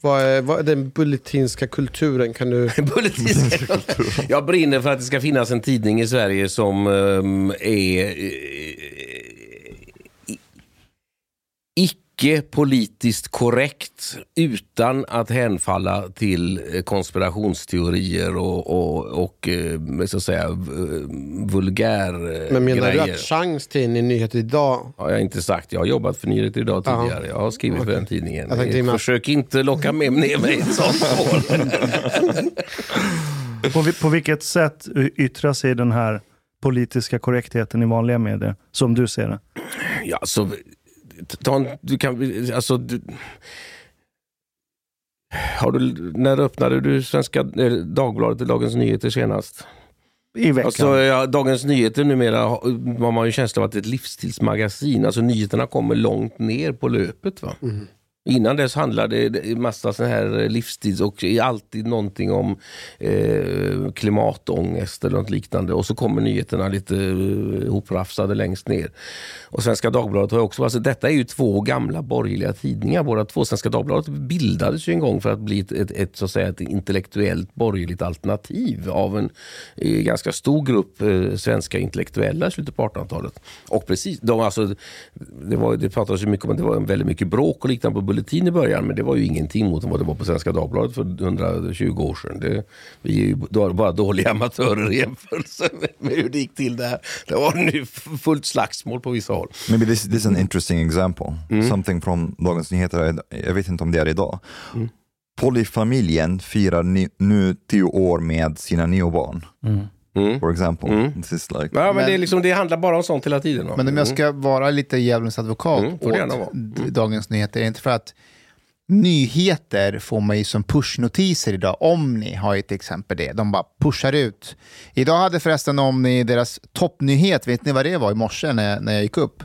Speaker 8: Vad är, vad är den bulletinska kulturen? Kan du...
Speaker 3: Bulletin. Jag brinner för att det ska finnas en tidning i Sverige som ehm, är eh, i- icke politiskt korrekt utan att hänfalla till eh, konspirationsteorier och, och, och eh, så att säga v- vulgär eh,
Speaker 8: Men menar
Speaker 3: grejer.
Speaker 8: du att chans till en nyhet idag
Speaker 3: har jag inte sagt. Jag har jobbat för Nyheter idag tidigare. Jag har skrivit för den tidningen.
Speaker 8: Jag
Speaker 3: Försök inte locka med ner mig i ett sånt spår.
Speaker 6: På, på vilket sätt yttrar sig den här politiska korrektheten i vanliga medier, som du ser det?
Speaker 3: Ja, alltså, ta en, du kan, alltså, du, har du, när öppnade du Svenska eh, Dagbladet och Dagens Nyheter senast?
Speaker 6: I veckan.
Speaker 3: Alltså, ja, Dagens Nyheter numera har man ju känsla av att det är ett livsstilsmagasin. Alltså nyheterna kommer långt ner på löpet. Va? Innan dess handlade det en massa sån här eh, livstids och alltid någonting om eh, klimatångest eller något liknande. Och så kommer nyheterna lite eh, hoprafsade längst ner. Och Svenska Dagbladet har också, alltså detta är ju två gamla borgerliga tidningar båda två. Svenska Dagbladet bildades ju en gång för att bli ett, ett, ett, så att säga, ett intellektuellt borgerligt alternativ av en eh, ganska stor grupp eh, svenska intellektuella i slutet på 1800-talet. Och precis, de, alltså, det, var, det pratades ju mycket om att det var väldigt mycket bråk och liknande på Bulletin i början, men det var ju ingenting mot vad det var på Svenska Dagbladet för 120 år sedan. Det, vi är ju bara dåliga amatörer i jämförelse med, hur det gick till där. Det var nu fullt slagsmål på vissa håll.
Speaker 5: Maybe this, this is an interesting example. Something from Dagens Nyheter, jag vet inte om det är idag. Polyfamiljen firar ni, nu tio år med sina nio barn.
Speaker 3: Mm.
Speaker 5: For example.
Speaker 3: Mm.
Speaker 5: This is like,
Speaker 3: Ja, men,
Speaker 7: Men-
Speaker 3: det, är liksom, det handlar bara om sånt hela tiden.
Speaker 7: Men om jag ska vara lite djävulens advokat
Speaker 3: Mm,
Speaker 7: åt. D- Dagens Nyheter, är det inte för att nyheter får man ju som pushnotiser idag. Omni har ju till exempel det. De bara pushar ut. Idag hade förresten Omni deras toppnyhet, vet ni vad det var i morse när, när jag gick upp?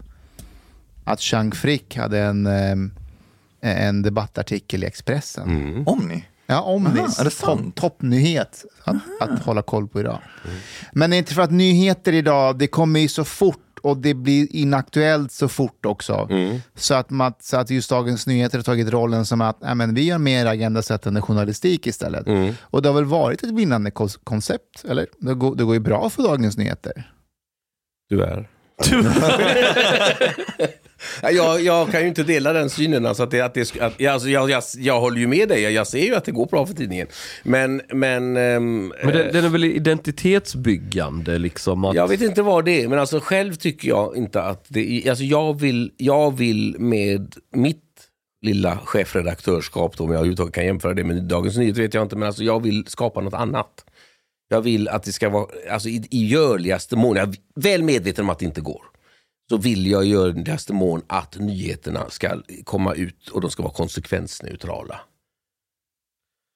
Speaker 7: Att Chang Frick hade en, ehm, en debattartikel i Expressen.
Speaker 3: Mm.
Speaker 5: Omni?
Speaker 7: Ja, Omnis
Speaker 5: Aha, är det
Speaker 7: topp, toppnyhet att, att hålla koll på idag. Men det är inte för att nyheter idag, det kommer ju så fort och det blir inaktuellt så fort också. Så, att man, så att just Dagens Nyheter har tagit rollen som att nej, men vi gör mer agendasättande journalistik istället. Och det har väl varit ett vinnande koncept, eller? Det går, det går ju bra för Dagens Nyheter.
Speaker 3: Tyvärr. Ja, jag, jag kan ju inte dela den synen. Alltså att det, att det, att, alltså jag, jag, jag håller ju med dig. Jag, ser ju att det går bra för tidningen. Men, men, ehm,
Speaker 4: Men den,
Speaker 3: eh,
Speaker 4: den är väl identitetsbyggande liksom? Att,
Speaker 3: jag vet inte vad det är. Men alltså själv tycker jag inte att det är... Alltså jag, vill, jag vill med mitt lilla chefredaktörskap, då, om jag överhuvudtaget kan jämföra det med Dagens Nyheter vet jag inte, men alltså jag vill skapa något annat. Jag vill att det ska vara, alltså i, i görligaste mån, jag är väl medveten om att det inte går, så vill jag i görligaste mån att nyheterna ska komma ut och de ska vara konsekvensneutrala.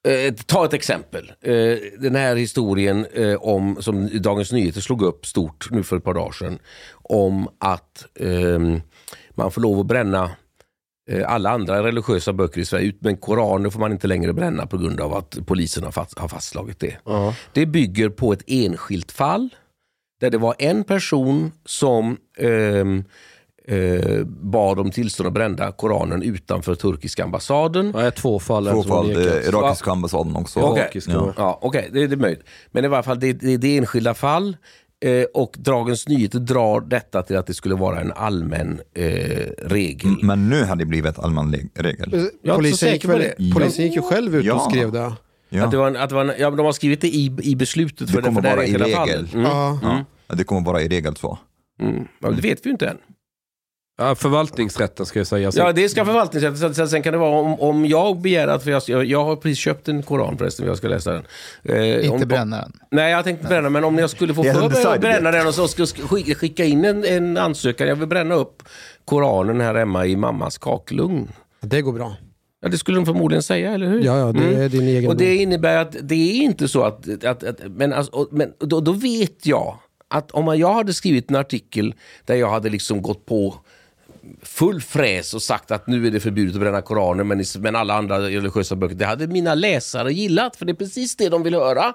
Speaker 3: Eh, ta ett exempel. Eh, den här historien eh, om, som Dagens Nyheter slog upp stort nu för ett par dagar sedan. Om att ehm, man får lov att bränna eh, alla andra religiösa böcker i Sverige, ut- men Koranen får man inte längre bränna på grund av att polisen har, fast, har fastslagit det. Det bygger på ett enskilt fall där det var en person som ehm, eh, bad om tillstånd att bränna Koranen utanför turkiska ambassaden.
Speaker 4: Nej, två fall.
Speaker 5: två fall, eh, irakiska ambassaden också.
Speaker 3: Okej.
Speaker 4: Irakiska,
Speaker 5: Ja.
Speaker 3: Ja, okej, det, det är möjligt. Men i varje fall, det, det, det är enskilda fall. Eh, och Dagens Nyheter drar detta till att det skulle vara en allmän eh, regel.
Speaker 5: Mm, Men nu har det blivit allmän regel.
Speaker 3: Jag så
Speaker 8: Polisen, gick väl,
Speaker 3: det.
Speaker 8: polisen gick ju själv ut och
Speaker 5: Ja.
Speaker 8: skrev det.
Speaker 5: Ja.
Speaker 3: Att det var en, att det var en, ja, men de har skrivit det i, i beslutet för
Speaker 5: Det kommer
Speaker 3: för här
Speaker 5: vara i regel.
Speaker 3: fallet. Mm.
Speaker 8: Ja.
Speaker 5: Ja. Det kommer vara i regel så.
Speaker 3: Mm. Ja, det vet vi ju inte än.
Speaker 4: Ja, förvaltningsrätten ska jag säga.
Speaker 3: Ja, det ska förvaltningsrätten. Sen, sen, kan det vara om, om jag begär att, för jag, jag, jag har precis köpt en koran förresten, jag ska läsa den. Eh,
Speaker 7: Inte
Speaker 3: om,
Speaker 7: bränna den.
Speaker 3: Nej, jag tänkte bränna, men om jag skulle få för mig att bränna den och så ska sk- sk- skicka in en, en ansökan. Jag vill bränna upp Koranen här hemma i mammas kakelugn.
Speaker 8: Det går bra.
Speaker 3: Ja, det skulle de förmodligen säga, eller hur?
Speaker 8: Ja, ja, det är din egen
Speaker 3: Och det innebär att det är inte så att... att, att men alltså, och- men då, då vet jag att om jag hade skrivit en artikel där jag hade liksom gått på full fräs och sagt att nu är det förbjudet att bränna Koranen men, men alla andra religiösa böcker, det hade mina läsare gillat för det är precis det de vill höra.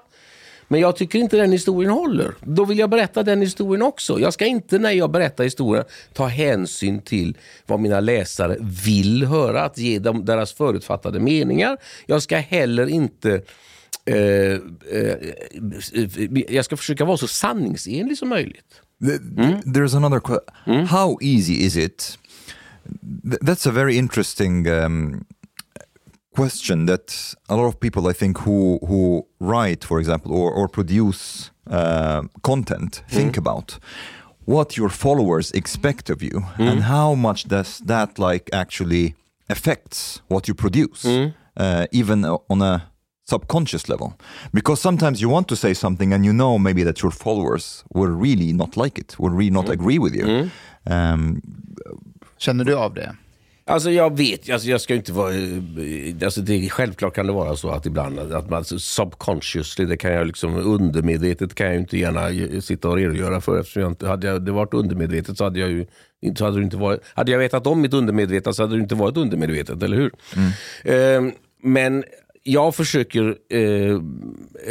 Speaker 3: Men jag tycker inte den historien håller. Då vill jag berätta den historien också. Jag ska inte när jag berättar historien ta hänsyn till vad mina läsare vill höra, att ge dem deras förutfattade meningar. Jag ska heller inte eh, eh, jag ska försöka vara så sanningsenlig som möjligt.
Speaker 5: Th- There's another question. How easy is it? Th- that's a very interesting um, question that a lot of people, I think, who who write, for example, or or produce uh, content, think about what your followers expect of you, and how much does that like actually affects what you produce, uh, even on a subconscious level. Because sometimes you want to say something and you know maybe that your followers will really not like it will really not agree with you. Um,
Speaker 7: Känner du av det?
Speaker 3: Alltså jag vet, alltså jag ska inte vara... eh, Alltså det, självklart kan det vara så att ibland att man subconsciously, det kan jag liksom undermedvetet kan jag inte gärna eh, sitta och redogöra för eftersom jag inte, hade jag, det varit undermedvetet så hade jag ju inte, så hade det inte varit, hade jag vetat om mitt undermedvetna så hade det inte varit undermedvetet, eller hur? Eh, men jag försöker eh,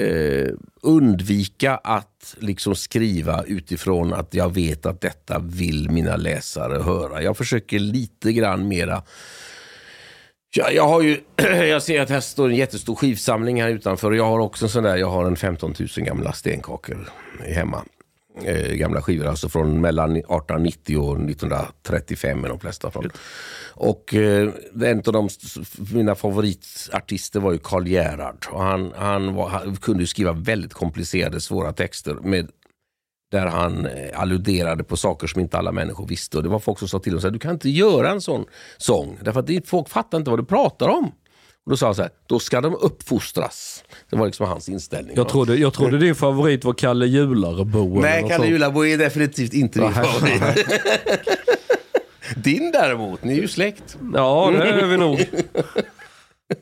Speaker 3: eh, undvika att liksom skriva utifrån att jag vet att detta vill mina läsare höra. Jag försöker lite grann mera jag, jag har ju, jag ser att här står en jättestor skivsamling här utanför och jag har också en sån där, jag har en 15 000 gamla stenkakor hemma. Eh, gamla skivor, alltså från mellan 1890 och 1935 är de flesta från. Och eh, en av de, mina favoritartister var ju Karl Gerhard. Och han, han, var, han kunde skriva väldigt komplicerade, svåra texter med där han eh, alluderade på saker som inte alla människor visste. Och det var folk som sa till honom att du kan inte göra en sån sång. Därför att folk fattar inte vad du pratar om. Och då sa han så här, då ska de uppfostras. Det var liksom hans inställning.
Speaker 4: Jag trodde, jag trodde din favorit var Kalle Jularebo.
Speaker 3: Nej, Kalle. Julabo är definitivt inte din
Speaker 4: Nej.
Speaker 3: favorit. Din däremot, ni är ju släkt.
Speaker 4: Ja, det är vi nog.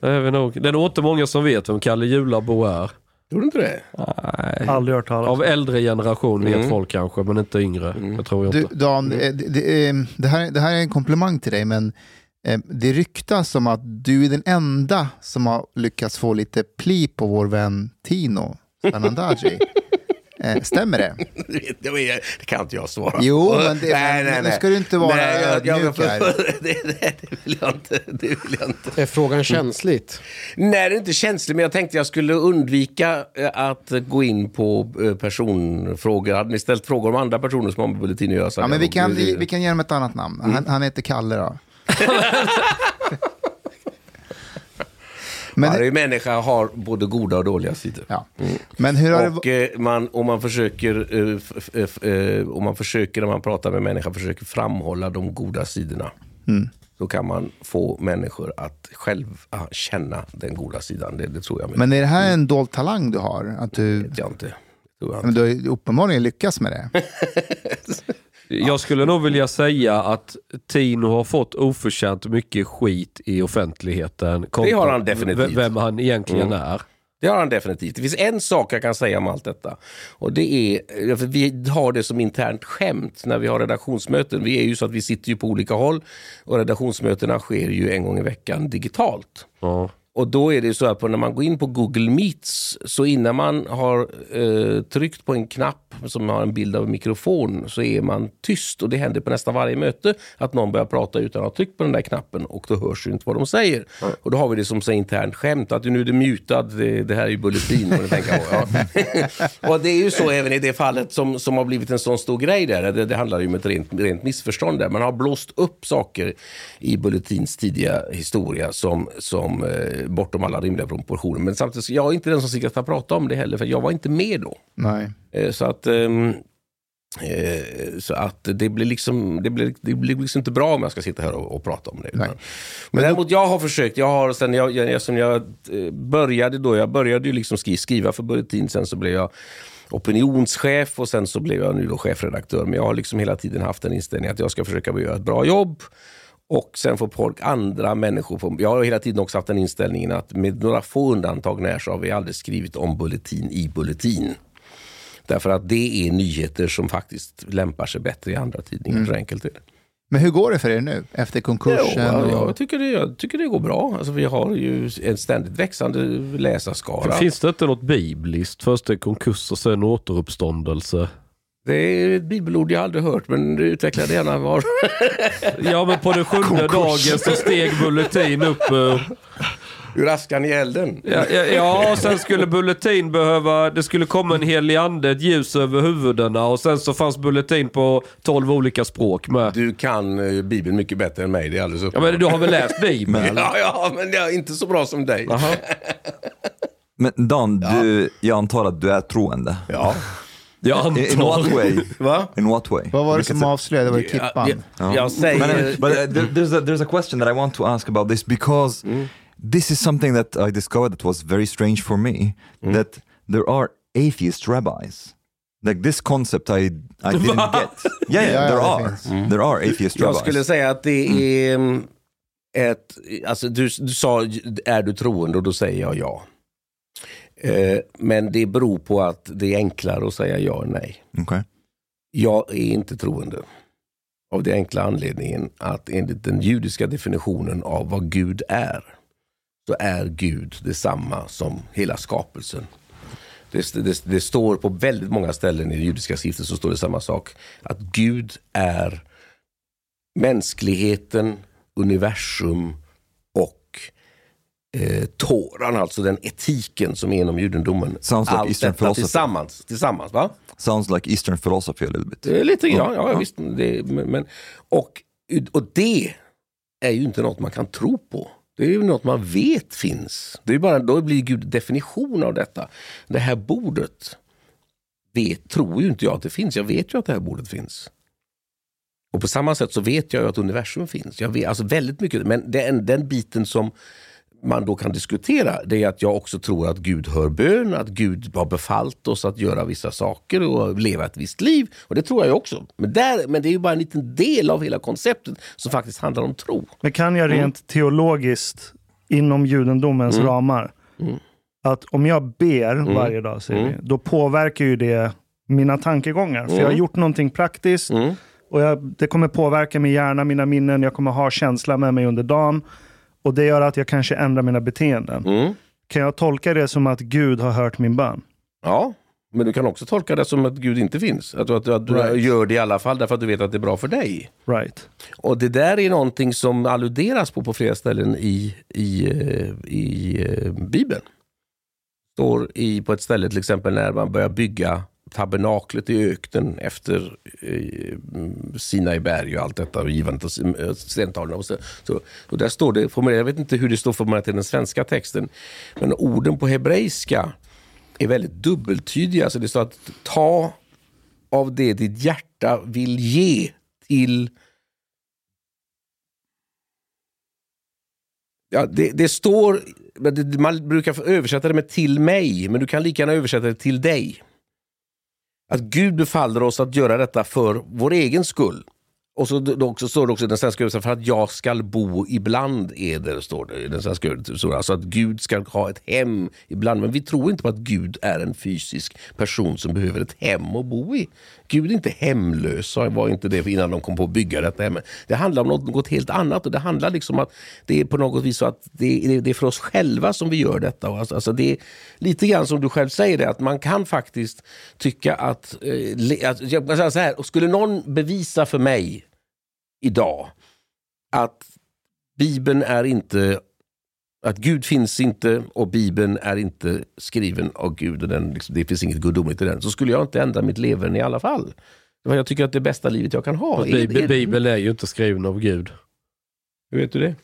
Speaker 4: Det är vi nog. Det är nog inte många som vet vem Kalle Jularbo är.
Speaker 3: Tror du inte det?
Speaker 4: Nej.
Speaker 6: Aldrig hört talas
Speaker 4: Av äldre generation vet
Speaker 3: Mm.
Speaker 4: folk kanske, men inte yngre. Jag tror jag
Speaker 7: Du,
Speaker 4: inte.
Speaker 7: Dan, eh, det, det, eh, det, här, det här är en komplimang till dig, men det ryktas som att du är den enda som har lyckats få lite pli på vår vän Tino Sanandaji. eh, stämmer det?
Speaker 3: Det kan inte jag svara
Speaker 7: Jo, men det- nu ska du inte vara ödmjuk här.
Speaker 3: det, det, det vill jag inte. Det vill jag inte.
Speaker 8: Är frågan känsligt?
Speaker 3: Nej, det är inte känsligt, men jag tänkte jag skulle undvika eh, att gå in på eh, personfrågor. Hade ni ställt frågor om andra personer som har med Bulletin att göra
Speaker 7: Ja, men vi kan, vi, vi kan ge honom ett annat namn. Han, han heter Kalle då. Men,
Speaker 3: Varje människa har både goda och dåliga sidor.
Speaker 7: ja. men hur har det
Speaker 3: Och eh, man, om man försöker, eh, f- eh, om man försöker när man pratar med människor, försöker framhålla de goda sidorna.
Speaker 7: Mm.
Speaker 3: Då kan man få människor att själva känna den goda sidan. Det, det tror jag.
Speaker 7: Men är det här en dold talang du har? Att du,
Speaker 3: vet jag inte. Det
Speaker 7: men du har uppenbarligen lyckats med det.
Speaker 4: Jag skulle nog vilja säga att Tino har fått oförtjänt mycket skit i offentligheten.
Speaker 3: Det har han definitivt.
Speaker 4: Vem han egentligen
Speaker 3: Mm.
Speaker 4: är.
Speaker 3: Det har han definitivt. Det finns en sak jag kan säga om allt detta. Och det är, för vi har det som internt skämt när vi har redaktionsmöten. Vi är ju så att vi sitter ju på olika håll och redaktionsmötena sker ju en gång i veckan digitalt.
Speaker 4: Ja.
Speaker 3: Och då är det så att när man går in på Google Meets så innan man har eh, tryckt på en knapp som har en bild av en mikrofon så är man tyst och det händer på nästan varje möte att någon börjar prata utan att ha tryckt på den där knappen och då hörs ju inte vad de säger. Och då har vi det som så internt skämt att nu är det mutad, det, det här är ju bulletin. tänka på, ja. och det är ju så även i det fallet som, som har blivit en sån stor grej där. Det, det handlar ju om ett rent, rent missförstånd där. Man har blåst upp saker i Bulletins tidiga historia som, som eh, bortom alla rimliga proportioner. Men samtidigt, jag är inte den som ska prata om det heller, för jag var inte med då.
Speaker 7: Nej.
Speaker 3: Eh, Så att, ehm, eh, så att det blir liksom, det blir, det blir liksom inte bra om jag ska sitta här och, och prata om det.
Speaker 7: Nej.
Speaker 3: Men däremot jag har försökt, jag har sen jag, jag, sen jag eh, började då, jag började ju liksom skri, skriva för Bulletin, sen så blev jag opinionschef och sen så blev jag nu då chefredaktör. Men jag har liksom hela tiden haft en inställning att jag ska försöka göra ett bra jobb. Och sen får folk, andra människor, få, jag har hela tiden också haft den inställningen att med några få undantag när så har vi aldrig skrivit om Bulletin i Bulletin. Därför att det är nyheter som faktiskt lämpar sig bättre i andra tidningar. Så enkelt är det.
Speaker 7: Men hur går det för er nu efter konkursen?
Speaker 3: Ja,
Speaker 7: och...
Speaker 3: jag, tycker det, jag tycker det går bra. Alltså, vi har ju en ständigt växande läsarskara.
Speaker 4: Finns det inte något bibliskt? Först är konkurs och sen återuppståndelse.
Speaker 3: Det är ett bibelord jag aldrig hört, men du utvecklar det gärna var.
Speaker 4: Ja men på den sjunde dagen så steg Bulletin upp ur...
Speaker 3: Ur askan i elden.
Speaker 4: Ja, ja, ja, och sen skulle Bulletin behöva, det skulle komma en helig ande, ett ljus över huvudena och sen så fanns Bulletin på 12 olika språk med.
Speaker 3: Du kan eh, Bibeln mycket bättre än mig, det är alldeles
Speaker 4: Ja
Speaker 3: uppenbart.
Speaker 4: men du har väl läst Bibeln?
Speaker 3: Ja, ja, men jag är inte så bra som dig.
Speaker 5: Men Dan, du, jag antar att du är troende?
Speaker 3: Ja.
Speaker 4: Jag
Speaker 5: In, in what
Speaker 4: antar.
Speaker 5: way?
Speaker 3: Va?
Speaker 5: In what way?
Speaker 7: Vad var det som avslöjade? Var det
Speaker 3: Ja,
Speaker 7: Klippan?
Speaker 3: ja, Jag säger...
Speaker 5: But, uh, uh, there, there's, a, there's a question that I want to ask about this because this is something that I discovered that was very strange for me. That there are atheist rabbis. Like this concept I, I didn't get. Yeah, yeah, there
Speaker 7: det
Speaker 5: are.
Speaker 7: finns.
Speaker 5: There are atheist
Speaker 3: Jag
Speaker 5: rabbis.
Speaker 3: skulle säga att det är mm, ett... Alltså du, du sa, är du troende? Och då säger jag ja. Eh, men det beror på att det är enklare att säga ja än nej.
Speaker 5: Okay.
Speaker 3: Jag är inte troende. Av den enkla anledningen att enligt den judiska definitionen av vad Gud är, så är Gud detsamma som hela skapelsen. Det, det, det står på väldigt många ställen i det judiska skriften så står det samma sak. Att Gud är mänskligheten, universum eh, Toran, alltså den etiken som är inom judendomen.
Speaker 5: Sounds like
Speaker 3: Allt
Speaker 5: Eastern
Speaker 3: detta
Speaker 5: philosophy.
Speaker 3: tillsammans. tillsammans va?
Speaker 5: Sounds like Eastern philosophy a little bit.
Speaker 3: Är lite grann, ja, ja visst. Det, men, och, och det är ju inte något man kan tro på. Det är ju något man vet finns. Det är bara, då blir Gud definition av detta. Det här bordet vet, tror ju inte jag att det finns. Jag vet ju att det här bordet finns. Och på samma sätt så vet jag ju att universum finns. Jag vet, alltså väldigt mycket, men den, den biten som man då kan diskutera det är att jag också tror att Gud hör bön, att Gud har befallt oss att göra vissa saker och leva ett visst liv. Och det tror jag också. Men, där, men det är ju bara en liten del av hela konceptet som faktiskt handlar om tro.
Speaker 6: Men kan jag
Speaker 3: Mm.
Speaker 6: rent teologiskt inom judendomens ramar, att om jag ber varje dag, säger
Speaker 3: Mm.
Speaker 6: vi, då påverkar ju det mina tankegångar. För jag har gjort någonting praktiskt
Speaker 3: Mm.
Speaker 6: och jag, det kommer påverka min hjärna, mina minnen, jag kommer ha känsla med mig under dagen. Och det gör att jag kanske ändrar mina beteenden.
Speaker 3: Mm.
Speaker 6: Kan jag tolka det som att Gud har hört min bön?
Speaker 3: Ja, men du kan också tolka det som att Gud inte finns. Att du, att att du
Speaker 6: Right.
Speaker 3: gör det i alla fall därför att du vet att det är bra för dig.
Speaker 6: Right.
Speaker 3: Och det där är någonting som alluderas på på flera ställen i, i, eh, i eh, Bibeln. Står i, på ett ställe till exempel när man börjar bygga tabernaklet i öknen efter eh, Sinai berg och allt detta och givandet av eh, stentavlorna. Och, så, så, och där står det, formulerat- jag vet inte hur det står formulerat i den svenska texten, men orden på hebreiska är väldigt dubbeltydiga. Så det står att ta av det ditt hjärta vill ge till Ja, det, det står, man brukar översätta det med till mig, men du kan lika gärna översätta det till dig. Att Gud befaller oss att göra detta för vår egen skull. Och så då också, står det också i den svenska översättningen, för att jag skall bo ibland eder, står det i den svenska översättningen. Alltså att Gud ska ha ett hem ibland. Men vi tror inte på att Gud är en fysisk person som behöver ett hem att bo i. Gud är inte hemlös, var inte det innan de kom på att bygga detta hemmet. Det handlar om något, något helt annat och det handlar liksom att det är på något vis så att det, det, är för oss själva som vi gör detta. Alltså, alltså det är lite grann som du själv säger, det, att man kan faktiskt tycka att, eh, att jag så här, skulle någon bevisa för mig idag att Bibeln är inte att Gud finns inte och Bibeln är inte skriven av Gud och den, liksom, det finns inget gudomligt i den, så skulle jag inte ändra mitt leverne i alla fall. Jag tycker att det bästa livet jag kan ha är,
Speaker 4: Bibeln,
Speaker 3: är,
Speaker 4: Bibeln är ju inte skriven av Gud.
Speaker 3: Hur vet du det?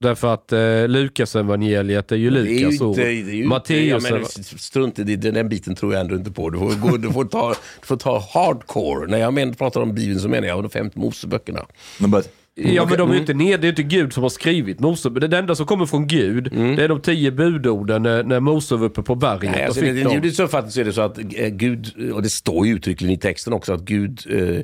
Speaker 4: Därför att eh, Lukas evangeliet är ju Lukas ord. Matteus
Speaker 3: menar, strunt i det, den den biten tror jag ändå inte på. Du får, gå, du får, ta, du får ta hardcore. När jag men, pratar om Bibeln så menar jag de fem Moseböckerna.
Speaker 5: No, but
Speaker 4: Ja men de är ju inte ner, det är inte Gud som har skrivit Mosebok. Det enda som kommer från Gud, det är de tio budorden när, när Mose var uppe på berget.
Speaker 3: Nej,
Speaker 4: och
Speaker 3: alltså,
Speaker 4: fick
Speaker 3: i
Speaker 4: dem.
Speaker 3: judisk uppfattning så är det så att eh, Gud, och det står ju uttryckligen i texten också, att Gud eh, eh,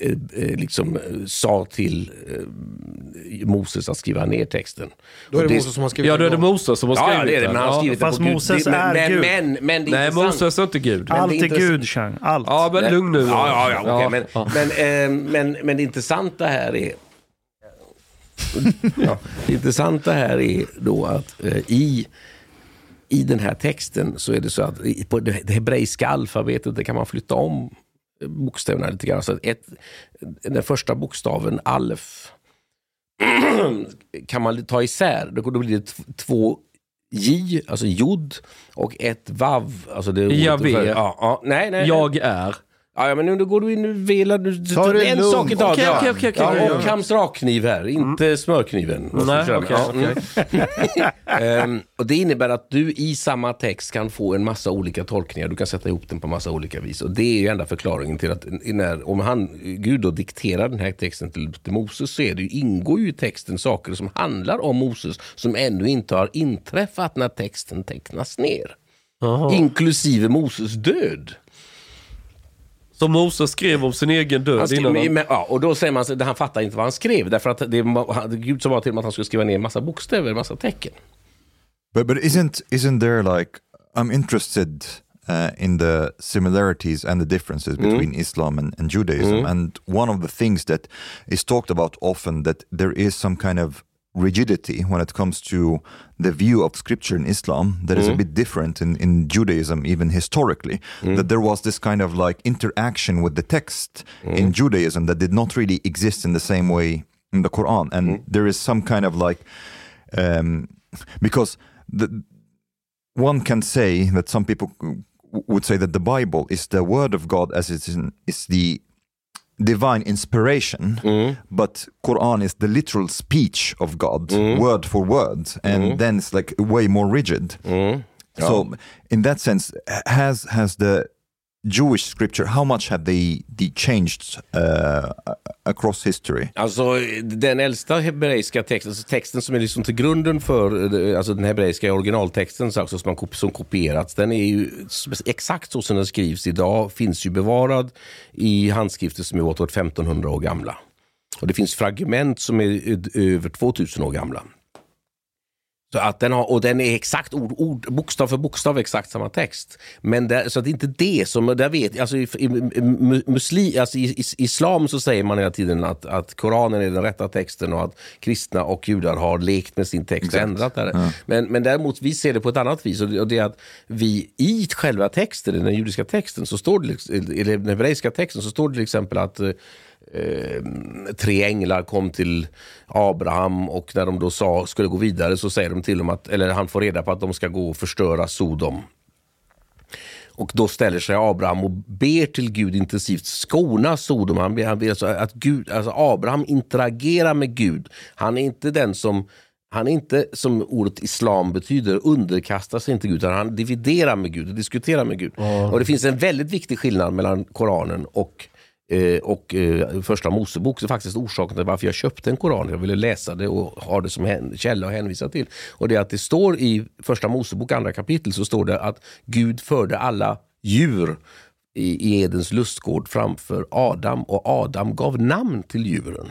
Speaker 3: eh, liksom eh, sa till eh, Moses att skriva ner texten.
Speaker 8: Då är
Speaker 3: Och
Speaker 8: det Moses som har skrivit
Speaker 4: Ja då är det. Moses som har
Speaker 3: Ja,
Speaker 4: skrivit
Speaker 3: ja, det är det, men han har
Speaker 4: Ja.
Speaker 3: skrivit det
Speaker 6: Fast
Speaker 3: på Gud.
Speaker 6: Moses
Speaker 3: Det- men,
Speaker 6: är
Speaker 3: men,
Speaker 6: Gud.
Speaker 3: Men, men, det är
Speaker 4: Nej
Speaker 3: intressant.
Speaker 4: Moses är inte Gud.
Speaker 3: Men
Speaker 6: Allt
Speaker 3: det
Speaker 6: är Gud, Chang. Allt.
Speaker 4: Ja men lugn nu.
Speaker 3: Ja, ja, ja, men,
Speaker 4: ja.
Speaker 3: Men, eh, men, men det intressanta här är ja, det intressanta här är då att eh, i, i den här texten så är det så att på det, hebreiska alfabetet det kan man flytta om bokstäverna lite grann. Så att ett, den första bokstaven alf kan man ta isär. Då, blir det två J, alltså jod, och ett vav. Alltså det
Speaker 4: Javé.
Speaker 3: för- Ja, ja, nej, nej.
Speaker 4: Jag är.
Speaker 3: Ja, men nu går du in och velar. Du,
Speaker 7: Ta det
Speaker 3: en
Speaker 7: lugnt.
Speaker 3: sak i taget.
Speaker 4: Okej,
Speaker 3: ja.
Speaker 4: okej, okej, okej.
Speaker 3: Ja, och. Kams rakkniv här, inte smörkniven. Vad ska
Speaker 4: Nej, okej,
Speaker 3: Ja, mm. Ehm, och Det innebär att du i samma text kan få en massa olika tolkningar. Du kan sätta ihop den på massa olika vis. Och Det är ju enda förklaringen till att när, om han, Gud då dikterar den här texten till, till Moses så är det ju, ingår ju i texten saker som handlar om Moses som ännu inte har inträffat när texten tecknas ner. Inklusive Moses död.
Speaker 4: Så Moses skrev om sin egen död
Speaker 3: Han skrev,
Speaker 4: innan han...
Speaker 3: men, ja, och då säger man att han fattar inte vad han skrev. Därför att det var Gud som var till med att han skulle skriva ner en massa bokstäver, en massa tecken.
Speaker 5: But but isn't isn't there like I'm interested uh, in the similarities and the differences between Islam and, and Judaism, and one of the things that is talked about often that there is some kind of rigidity when it comes to the view of scripture in Islam that is a mm-hmm. bit different in, in Judaism even historically. Mm-hmm. That there was this kind of like interaction with the text mm-hmm. in Judaism that did not really exist in the same way in the Quran. And there is some kind of like um, because the, one can say that some people would say that the Bible is the word of God as it's in, is the divine inspiration, mm-hmm. but Quran is the literal speech of God, mm-hmm. word for word, and mm-hmm. then it's like way more rigid. So, oh. in that sense, has has the Jewish scripture how much have they, they changed uh, across history?
Speaker 3: Alltså den äldsta hebreiska texten, alltså texten som är liksom till grunden för eh, alltså den hebreiska originaltexten alltså, som, man, som kopierats, den är ju exakt så som den skrivs idag, finns ju bevarad i handskrifter som är åt 1500 år gamla. Och det finns fragment som är eh, över 2000 år gamla. Så att den har, och den är exakt ord, ord, bokstav för bokstav exakt samma text. Men där, så det är inte det som, där vet, alltså i, i, mu- musli, alltså i, i islam så säger man hela tiden att, att Koranen är den rätta texten och att kristna och judar har lekt med sin text och ändrat det. Men, men däremot vi ser det på ett annat vis och det, och det är att vi i själva texten, i den judiska texten, så står det, liksom- i den hebreiska texten så står det till exempel att eh, tre änglar kom till Abraham och när de då sa, skulle gå vidare så säger de till dem att, eller han får reda på att de ska gå och förstöra Sodom. Och då ställer sig Abraham och ber till Gud intensivt skona Sodom. Han ber, han ber alltså att Gud, alltså Abraham interagerar med Gud. Han är inte den som han är inte, som ordet islam betyder, underkastar sig inte Gud, utan han dividerar med Gud och diskuterar med Gud. Och Det finns en väldigt viktig skillnad mellan Koranen och och eh, första Mosebok. Är faktiskt orsaken till varför jag köpte en koran. Jag ville läsa det och ha det som källa att hänvisa till. Och det är att det står i första Mosebok, andra kapitel, så står det att Gud förde alla djur i, Edens lustgård framför Adam och Adam gav namn till djuren.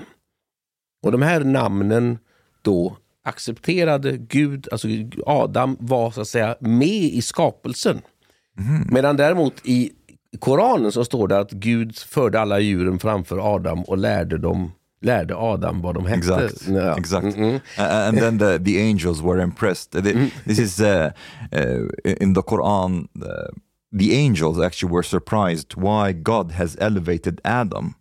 Speaker 3: Och de här namnen då accepterade Gud, alltså Adam var så att säga med i skapelsen. Medan däremot i Koranen så står det att Gud förde alla djuren framför Adam och lärde dem lärde Adam vad de hette.
Speaker 5: Exact.
Speaker 3: Ja.
Speaker 5: Exact.
Speaker 3: Mm-mm.
Speaker 5: Uh, and then the, the angels were impressed. Uh, the- This is uh, uh, in the Quran. The angels actually were surprised why God has elevated Adam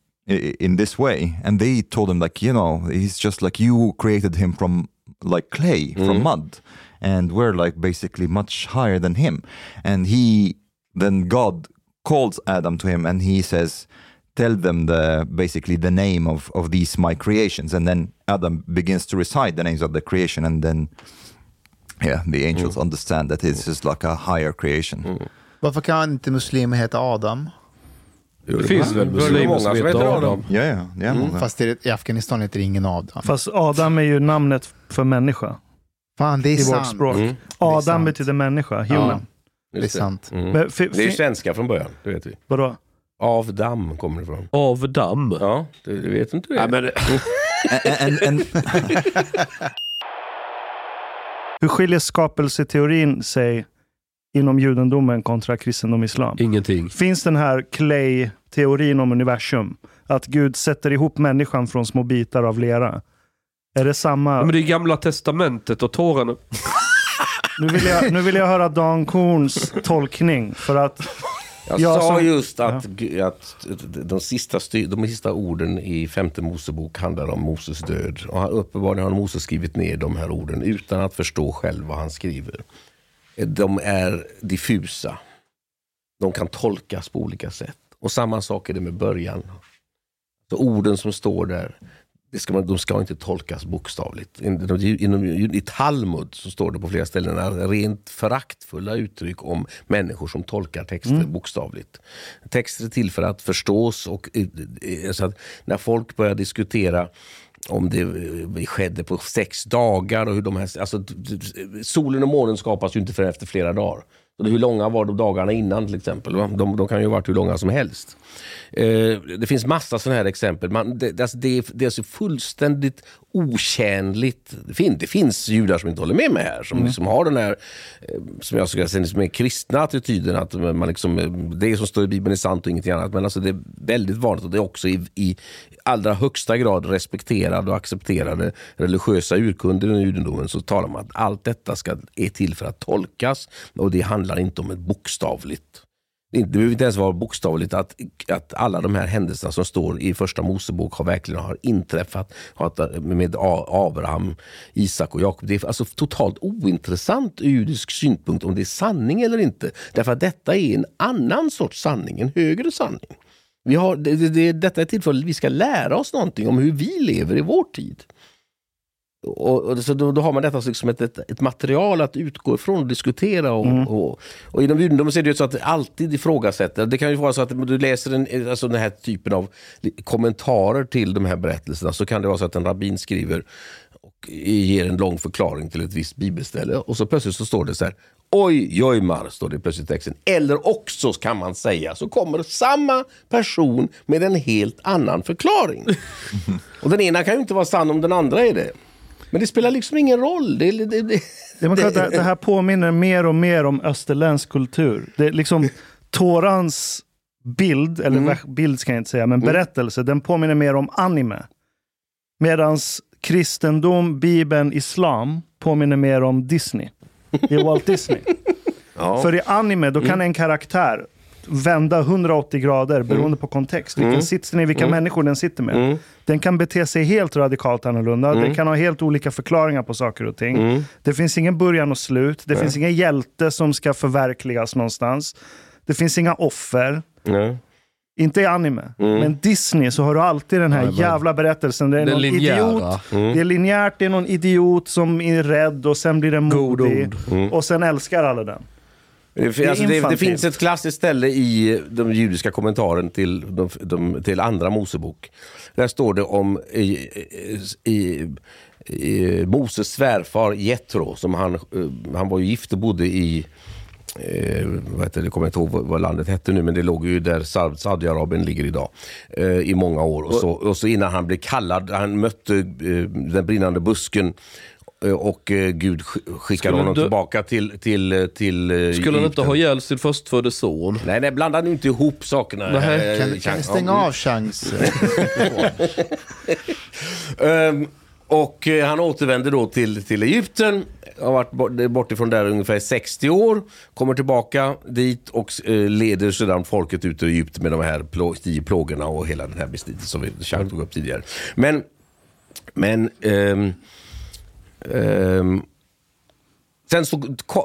Speaker 5: in this way, and they told him like, you know, he's just like you created him from like clay, from mud, and we're like basically much higher than him. And he then God calls Adam to him, and he says tell them the basically the name of of these my creations and then adam begins to recite the names of the creation and then yeah the angels understand that it's just like a higher creation
Speaker 7: Varför kan inte muslimer heta Adam?
Speaker 4: Det finns väl
Speaker 3: Det
Speaker 4: muslimer
Speaker 3: många
Speaker 4: som heter Adam.
Speaker 3: Adam.
Speaker 5: Ja, ja, det är många.
Speaker 7: Fast det, i Afghanistan heter ingen Adam.
Speaker 6: Fast Adam är ju namnet för människa
Speaker 7: Fan, det är
Speaker 6: i
Speaker 7: sant.
Speaker 6: vårt språk.
Speaker 3: Mm.
Speaker 6: Adam betyder människa, human.
Speaker 7: Det är sant.
Speaker 3: Mm.
Speaker 6: Men,
Speaker 3: Det är svenska från början, det vet vi.
Speaker 6: vadå?
Speaker 3: Av damm kommer det ifrån.
Speaker 4: Av damm.
Speaker 3: Ja, det, det vet inte du.
Speaker 4: Nej, men,
Speaker 5: And, and,
Speaker 6: Hur skiljer skapelseteorin sig inom judendomen kontra kristendom och islam?
Speaker 4: ingenting.
Speaker 6: Finns den här Clay-teorin om universum? Att Gud sätter ihop människan från små bitar av lera? Är det samma?
Speaker 4: Ja, men det är gamla testamentet och Toran.
Speaker 6: Nu, vill jag, nu vill jag höra Dan Korns tolkning. För att
Speaker 3: Jag
Speaker 6: Ja,
Speaker 3: sa
Speaker 6: som-
Speaker 3: just att, gu- att de, sista styr, de sista orden i femte Mosebok handlar om Moses död. Och uppenbarligen har Moses skrivit ner de här orden utan att förstå själv vad han skriver. De är diffusa. De kan tolkas på olika sätt. Och samma sak är det med början. Så orden som står där, det ska man, de ska inte tolkas bokstavligt. Inom, I Talmud så står det på flera ställen rent föraktfulla uttryck om människor som tolkar texter bokstavligt. Texter är till för att förstås och eh, eh, så att när folk börjar diskutera om det eh, skedde på sex dagar och hur de här... Alltså, solen och månen skapas ju inte förrän efter flera dagar. Hur långa var de dagarna innan till exempel? De, de kan ju ha varit hur långa som helst. Eh, det finns massa sådana här exempel. Man, det, alltså, det, är, det är så fullständigt otjänligt. Det, fin, det finns judar som inte håller med mig här. Som liksom har den här, eh, som jag skulle säga, som är kristna attityden. Att man liksom, eh, det som står i Bibeln är sant och ingenting annat. Men alltså det är väldigt vanligt och det är också i, i allra högsta grad respekterade och accepterade religiösa urkunder i judendomen så talar man att allt detta ska, är till för att tolkas och det handlar inte om ett bokstavligt det behöver inte ens vara bokstavligt att, att alla de här händelserna som står i första Mosebok har verkligen har inträffat med Abraham, Isak och Jakob. Det är alltså totalt ointressant ur judisk synpunkt om det är sanning eller inte. Därför att detta är en annan sorts sanning, en högre sanning. Vi har, det, det, detta är tillfället vi ska lära oss någonting om hur vi lever i vår tid. Och, och så då, då har man detta som ett, ett, ett material att utgå ifrån och diskutera. Och, och, och inom judendomen så är det ju så att det alltid ifrågasätter. Det kan ju vara så att du läser en, alltså den här typen av kommentarer till de här berättelserna. Så kan det vara så att en rabbin skriver och ger en lång förklaring till ett visst bibelställe. Och så plötsligt så står det så här. Oj, jojmar, står det plötsligt i texten. Eller också kan man säga, så kommer samma person med en helt annan förklaring. Och den ena kan ju inte vara sann om den andra är det. Men det spelar liksom ingen roll. Det, det, det, det,
Speaker 6: det, det, här påminner mer och mer om österländsk kultur. Det är liksom Torans bild, eller vers- bild ska jag inte säga, men berättelse, den påminner mer om anime. Medan kristendom, bibeln, islam påminner mer om Disney. Det är Walt Disney.
Speaker 3: ja.
Speaker 6: För i anime, då kan en karaktär vända 180 grader beroende på kontext. Vilken sits den är, vilka människor den sitter med. Den kan bete sig helt radikalt annorlunda. Den kan ha helt olika förklaringar på saker och ting. Det finns ingen början och slut. Det finns ingen hjälte som ska förverkligas någonstans. Det finns inga offer.
Speaker 3: Nej.
Speaker 6: Inte i anime. Men Disney så har du alltid den här jävla berättelsen. Det är
Speaker 4: Den
Speaker 6: någon
Speaker 4: linjära.
Speaker 6: idiot. Det är linjärt, det är någon idiot som är rädd och sen blir den modig.
Speaker 4: ord.
Speaker 6: Och sen älskar alla den.
Speaker 3: Det, alltså det, det finns ett klassiskt ställe i de judiska kommentaren till, de, de, till andra Mosebok. Där står det om i, i, i, Moses svärfar Jetro, som han, eh, han var gift och bodde i Eh, vad heter det, jag kommer inte ihåg vad, landet hette nu, men det låg ju där Saud- Saudiarabien ligger idag. Eh, I många år. Och så, och så innan han blev kallad, han mötte eh, den brinnande busken och eh, Gud sk- skickade
Speaker 4: Skulle
Speaker 3: honom
Speaker 4: du-
Speaker 3: tillbaka till, till, eh, till eh,
Speaker 4: Skulle han inte ha ihjäl sin förstfödde son?
Speaker 3: Nej, nej, blanda nu inte ihop sakerna.
Speaker 4: Nej.
Speaker 3: Eh,
Speaker 7: Kan, kan ni stänga
Speaker 3: Ja,
Speaker 7: av chans?
Speaker 3: Ehm, och eh, han återvänder då till, till Egypten. Har varit bort, bort ifrån där ungefär 60 år. Kommer tillbaka dit och eh, leder sedan folket ut ur Egypten med de här plå, tio plågorna och hela den här beskrivningen som vi tog upp tidigare. Men, men ehm, Um, Sen så,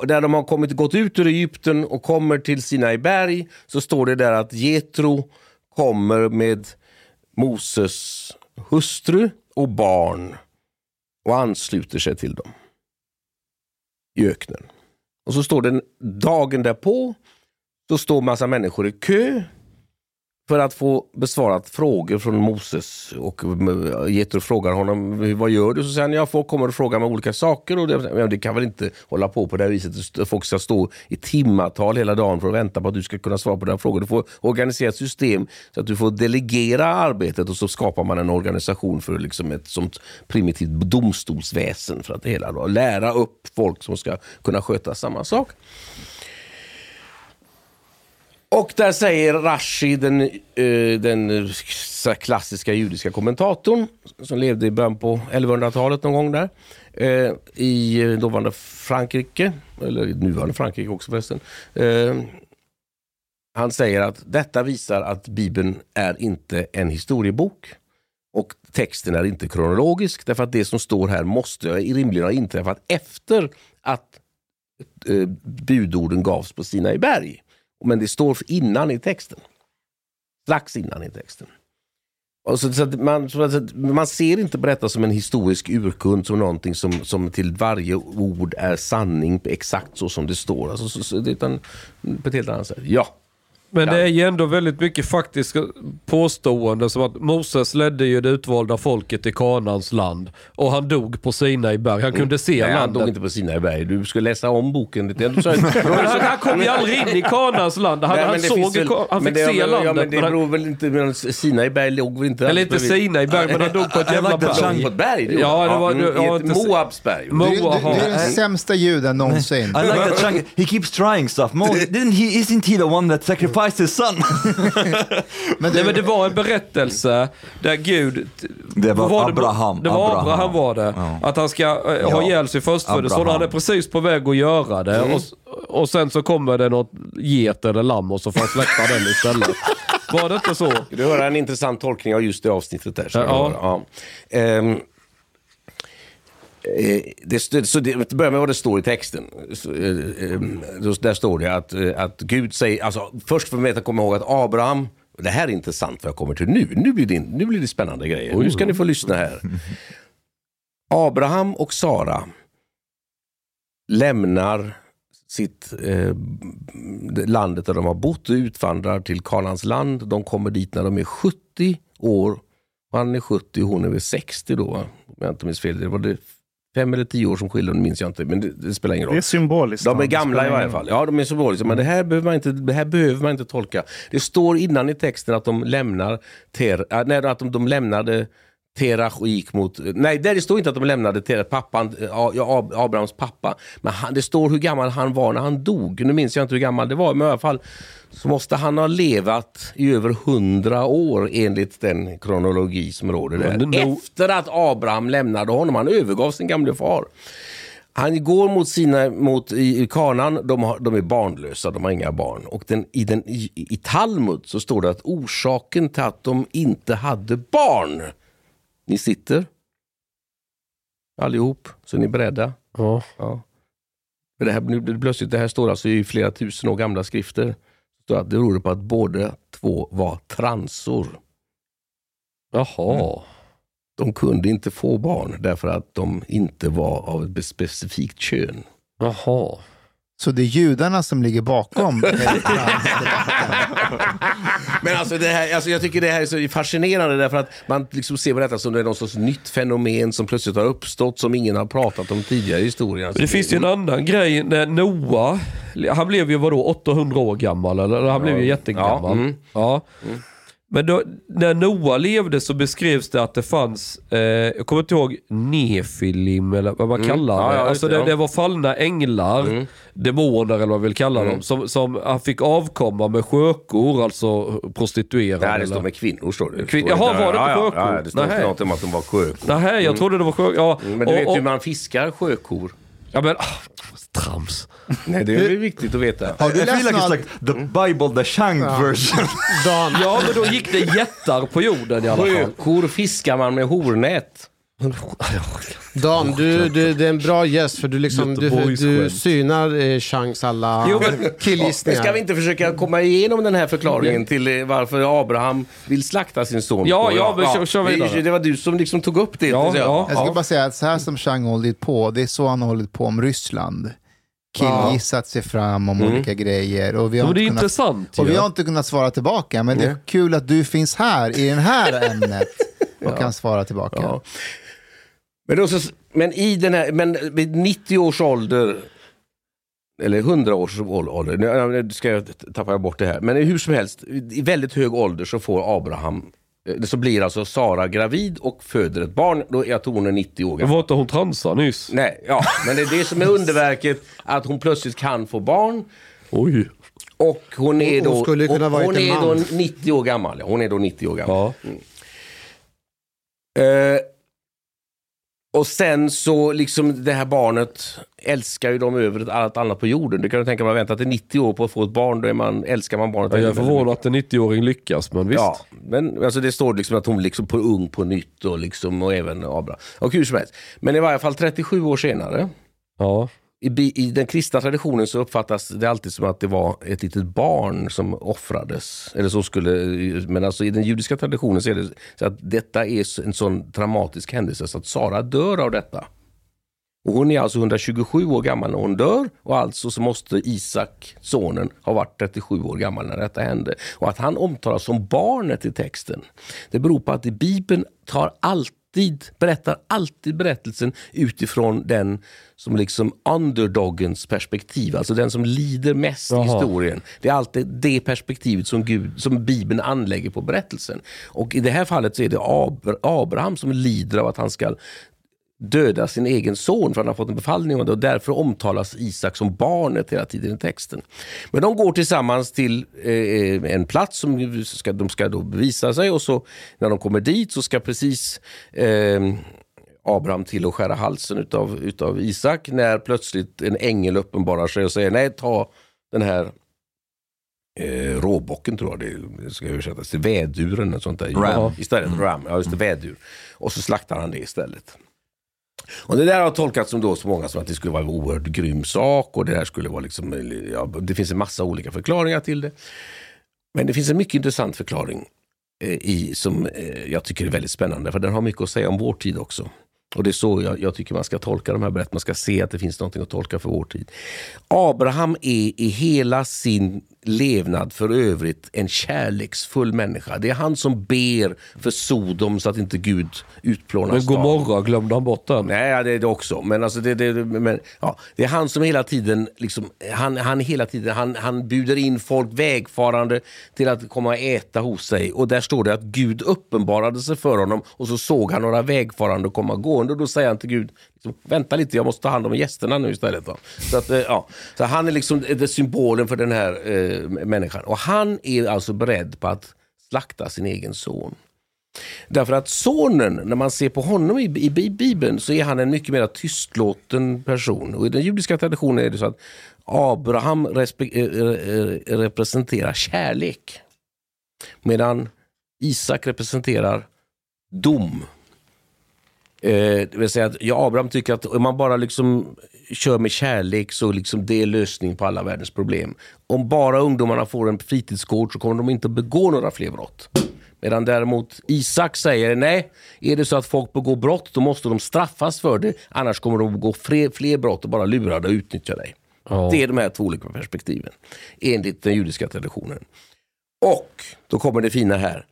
Speaker 3: när de har kommit, gått ut ur Egypten och kommer till Sinai berg så står det där att Jetro kommer med Moses hustru och barn och ansluter sig till dem i öknen. Och så står det dagen därpå så står massa människor i kö för att få besvarat frågor från Moses. Och eh, Jetro frågar honom, vad gör du? Så säger han, ja, folk kommer och frågar mig olika saker. Och det, ja, det kan väl inte hålla på på det här viset. Folk ska stå i timmatal hela dagen för att vänta på att du ska kunna svara på den frågan. Du får organisera ett system så att du får delegera arbetet och så skapar man en organisation för liksom ett sånt primitivt domstolsväsen för att det hela då, lära upp folk som ska kunna sköta samma sak. Och där säger Rashi, den, eh, den klassiska judiska kommentatorn som levde i början på 1100-talet någon gång där eh, i eh, dåvarande Frankrike, eller nuvarande Frankrike också förresten. Han säger att detta visar att Bibeln är inte en historiebok och texten är inte kronologisk därför att det som står här måste rimligen ha inträffat efter att budorden gavs på Sinai berg. Men det står innan i texten. Strax innan i texten. Och så, så att man, så att man ser inte på detta som en historisk urkund, som någonting som, som till varje ord är sanning exakt så som det står. Alltså, så, så, utan på ett helt annat sätt. Ja,
Speaker 4: men det är ju ändå väldigt mycket faktiska påståenden som att Moses ledde ju det utvalda folket till Kanans land och han dog på Sinai berg. Han kunde se
Speaker 3: Nej, han
Speaker 4: landet.
Speaker 3: dog inte på Sinai berg. Du ska läsa om boken lite. Du sa-
Speaker 4: han, han kom ju aldrig in i Kanans land. Han,
Speaker 3: Nej,
Speaker 4: han,
Speaker 3: det
Speaker 4: såg,
Speaker 3: väl-
Speaker 4: han fick
Speaker 3: det-
Speaker 4: se
Speaker 3: ja,
Speaker 4: landet.
Speaker 3: men det
Speaker 4: men han,
Speaker 3: beror väl inte... Men Sinai berg låg väl inte...
Speaker 4: eller inte
Speaker 3: bredvid-
Speaker 4: Sinai berg, men han dog på ett
Speaker 5: I
Speaker 4: jävla
Speaker 5: like the
Speaker 4: berg.
Speaker 3: På ett berg? det
Speaker 4: Ja,
Speaker 3: han.
Speaker 4: det var-
Speaker 3: mm,
Speaker 4: det-
Speaker 3: i
Speaker 4: ja,
Speaker 3: ett
Speaker 4: inte-
Speaker 3: Moabs berg.
Speaker 4: Mo-
Speaker 7: Du, du, du är den sämsta juden någonsin.
Speaker 5: I like that he keeps trying stuff. Mo, didn't he, isn't he the one that sacrificed his son?
Speaker 7: Men
Speaker 4: Nej,
Speaker 7: du,
Speaker 4: men det var en berättelse där Gud...
Speaker 5: Det var
Speaker 4: vad
Speaker 5: Abraham.
Speaker 4: Det var
Speaker 5: Abraham.
Speaker 4: Abraham, var det.
Speaker 5: Ja.
Speaker 4: Att han ska eh, ha ihjäl sin förstfödde. Så han är precis på väg att göra det. Och, s- och sen så kommer det något get eller lamm och så får han släppa den istället. Var det inte så?
Speaker 3: Du hör en intressant tolkning av just det avsnittet där. Så
Speaker 4: Ja.
Speaker 3: ja. Ehm, eh, det, st- så det, börja med vad det står i texten. Så, eh, då- där står det att, eh, att Gud säger, alltså, först får man veta, komma ihåg att Abraham, det här är intressant vad jag kommer till nu. Nu blir det, nu blir det spännande grejer. Nu ska ni få lyssna här. Abraham och Sara lämnar sitt eh, landet där de har bott och utvandrar till Kanans land. De kommer dit när de är 70 år. Han är 70 och hon är väl 60 då, om jag inte minns fel. Det var det fem eller tio år som skiljer, det minns jag inte, men det, det spelar ingen roll.
Speaker 6: Det är symboliskt.
Speaker 3: De är gamla i varje fall. Ja, de är symboliska. Men det här, behöver man inte, det här behöver man inte tolka. Det står innan i texten att de lämnar ter, äh, nej, att de, de lämnade Terach och gick mot... Nej, där det står inte att de lämnade Terach, pappan, äh, ja, Abrahams pappa. Men han, det står hur gammal han var när han dog. Nu minns jag inte hur gammal det var, men i alla fall så måste han ha levat i över hundra år enligt den kronologi som råder där. Efter att Abraham lämnade honom, han övergav sin gamle far. Han går mot sina, mot i, i kanan, de, har, de är barnlösa, de har inga barn. Och den, i, den, i, i Talmud så står det att orsaken till att de inte hade barn, ni sitter allihop, så är ni beredda?
Speaker 4: Ja.
Speaker 3: Ja. Det, här, nu, plötsligt, det här står alltså i flera tusen år gamla skrifter. Det står att det beror på att båda två var transor.
Speaker 4: Jaha.
Speaker 3: De kunde inte få barn därför att de inte var av ett specifikt kön.
Speaker 4: Jaha.
Speaker 7: Så det är judarna som ligger bakom
Speaker 3: Men alltså, det här, alltså jag tycker det här är så fascinerande därför att man liksom ser på detta som det är någon sorts nytt fenomen som plötsligt har uppstått som ingen har pratat om tidigare i historien. Alltså,
Speaker 4: Det finns ju en annan grej när Noah, han blev ju vadå 800 år gammal eller han blev ju jättegammal.
Speaker 3: Ja, mm.
Speaker 4: Ja. Men då, när Noah levde så beskrevs det att det fanns, eh, jag kommer inte ihåg, nefilim eller vad man kallar
Speaker 3: Ja,
Speaker 4: det.
Speaker 3: ja, just
Speaker 4: alltså
Speaker 3: det, ja.
Speaker 4: det var fallna änglar, demoner eller vad man vill kalla dem, som, som han fick avkomma med skökor, alltså prostituerade.
Speaker 3: Nej, det står med kvinnor. Står det.
Speaker 4: Kvin- Jaha, var det
Speaker 3: ja, ja,
Speaker 4: sjökor?
Speaker 3: ja, det står något om att de var sjökor.
Speaker 4: Nej, jag trodde det var skökor. Ja,
Speaker 3: Men du
Speaker 4: och-
Speaker 3: vet
Speaker 4: och-
Speaker 3: hur man fiskar sjökor?
Speaker 4: Ja men, ah, trams.
Speaker 3: Nej, det är viktigt att veta.
Speaker 7: Har du
Speaker 5: I feel
Speaker 7: läst
Speaker 5: like it's like the Bible, the Shank version.
Speaker 8: Dan,
Speaker 4: Ja men då gick det jättar på jorden i alla fall.
Speaker 3: Sjökor fiskar man med hornät.
Speaker 8: Dan du, du, det är en bra gäst för du, liksom, du, du synar eh, Changs alla
Speaker 4: Jo, men-
Speaker 8: killgissningar.
Speaker 3: ska vi inte försöka komma igenom den här förklaringen till eh, varför Abraham vill slakta sin son?
Speaker 4: Ja, ja, men kör- kör
Speaker 3: det, det var du som liksom tog upp det.
Speaker 4: Ja,
Speaker 3: Så
Speaker 4: ja.
Speaker 7: jag ska bara säga att så här som Chang hållit på, det är så han har hållit på om Ryssland. killgissat sig fram om olika grejer. Och vi har
Speaker 4: Men det är
Speaker 7: inte kunnat,
Speaker 4: intressant
Speaker 7: och vi har inte kunnat svara tillbaka. Men det är kul att du finns här i det här ämnet och kan svara tillbaka.
Speaker 3: Men, då så, men i den här, men vid 90 års ålder, eller 100 års ålder, nu nu ska jag tappa bort det här, men hur som helst, i väldigt hög ålder så får Abraham, eh, så blir alltså Sara gravid och föder ett barn. Då, jag tror hon är 90 år gammal.
Speaker 4: var inte hon transa nyss?
Speaker 3: Nej, ja, men det är det som är underverket, att hon plötsligt kan få barn.
Speaker 4: Oj.
Speaker 3: Och hon är
Speaker 8: Hon
Speaker 3: då,
Speaker 8: skulle kunna
Speaker 3: och hon är då
Speaker 8: man.
Speaker 3: 90 år gammal. ja. Hon är då 90 år gammal.
Speaker 4: Ja.
Speaker 3: Eh, och sen så liksom det här barnet älskar ju de över allt annat på jorden. Du kan ju tänka man väntar till 90 år på att få ett barn, då är man, älskar man barnet.
Speaker 4: Jag är förvånad att en 90-åring lyckas, men visst.
Speaker 3: Ja, men alltså det står liksom att hon liksom på ung på nytt och, liksom, och även Abraham. Och hur som helst. Men i varje fall 37 år senare,
Speaker 4: Ja
Speaker 3: i, i den kristna traditionen så uppfattas det alltid som att det var ett litet barn som offrades. Eller så skulle, men alltså i den judiska traditionen så är det så att detta är en sån traumatisk händelse så att Sara dör av detta. Och hon är alltså 127 år gammal när hon dör och alltså så måste Isak, sonen, ha varit 37 år gammal när detta hände. Och att han omtalas som barnet i texten, det beror på att i Bibeln tar allt alltid, berättar alltid berättelsen utifrån den som liksom underdogens perspektiv, alltså den som lider mest i
Speaker 4: Jaha.
Speaker 3: historien. Det är alltid det perspektivet som, Gud, som Bibeln anlägger på berättelsen. Och i det här fallet så är det Abra- Abraham som lider av att han ska döda sin egen son för han har fått en befallning och därför omtalas Isak som barnet hela tiden i texten. Men de går tillsammans till eh, en plats som ska, de ska då bevisa sig och så när de kommer dit så ska precis eh, Abraham till och skära halsen utav, utav Isak när plötsligt en ängel uppenbarar sig och säger nej ta den här eh, råbocken tror jag det ska översättas till, väduren och sånt där.
Speaker 5: Ram.
Speaker 3: Ja, istället, ram, ja just det, vädur. Och så slaktar han det istället. Och det där har tolkats som då så många som att det skulle vara en oerhört grym sak och det där skulle vara liksom, ja, det finns en massa olika förklaringar till det. Men det finns en mycket intressant förklaring eh, i, som eh, jag tycker är väldigt spännande för den har mycket att säga om vår tid också. Och det är så jag, jag tycker man ska tolka de här berättelserna, man ska se att det finns någonting att tolka för vår tid. Abraham är i hela sin levnad för övrigt en kärleksfull människa. Det är han som ber för Sodom så att inte Gud utplånar
Speaker 4: Men. Gomorra, glömde han bort den?
Speaker 3: Nej, det är det också. Men, alltså det, det, men ja, det är han som hela tiden, liksom, han, han, hela tiden han, han bjuder in folk, vägfarande, till att komma och äta hos sig. Och där står det att Gud uppenbarade sig för honom och så såg han några vägfarande komma gående. Och då säger han till Gud, vänta lite, jag måste ta hand om gästerna nu istället. Då. Så, att, eh, ja. så han är liksom eh, det symbolen för den här eh, människan. Och han är alltså beredd på att slakta sin egen son. Därför att sonen, när man ser på honom i, i, i Bibeln så är han en mycket mer tystlåten person. Och I den judiska traditionen är det så att Abraham respe, äh, äh, representerar kärlek. Medan Isak representerar dom. Eh, det vill säga att ja, Abraham tycker att om man bara liksom kör med kärlek så liksom det är lösning på alla världens problem. Om bara ungdomarna får en fritidsgård så kommer de inte begå några fler brott. Medan däremot Isak säger nej, är det så att folk begår brott då måste de straffas för det. Annars kommer de begå fler, fler brott och bara lura dig och utnyttja dig.
Speaker 4: Ja.
Speaker 3: Det är de här två olika perspektiven enligt den judiska traditionen. Och då kommer det fina här.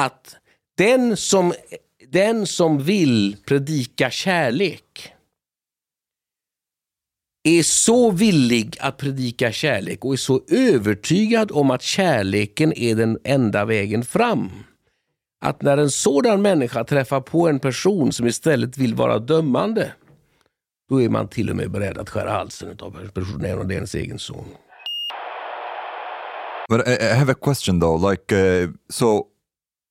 Speaker 3: Att den som, den som vill predika kärlek är så villig att predika kärlek och är så övertygad om att kärleken är den enda vägen fram. Att när en sådan människa träffar på en person som istället vill vara dömande, då är man till och med beredd att skära halsen av personen, även om det är ens egen son.
Speaker 5: But I, have a question though. Like, uh, so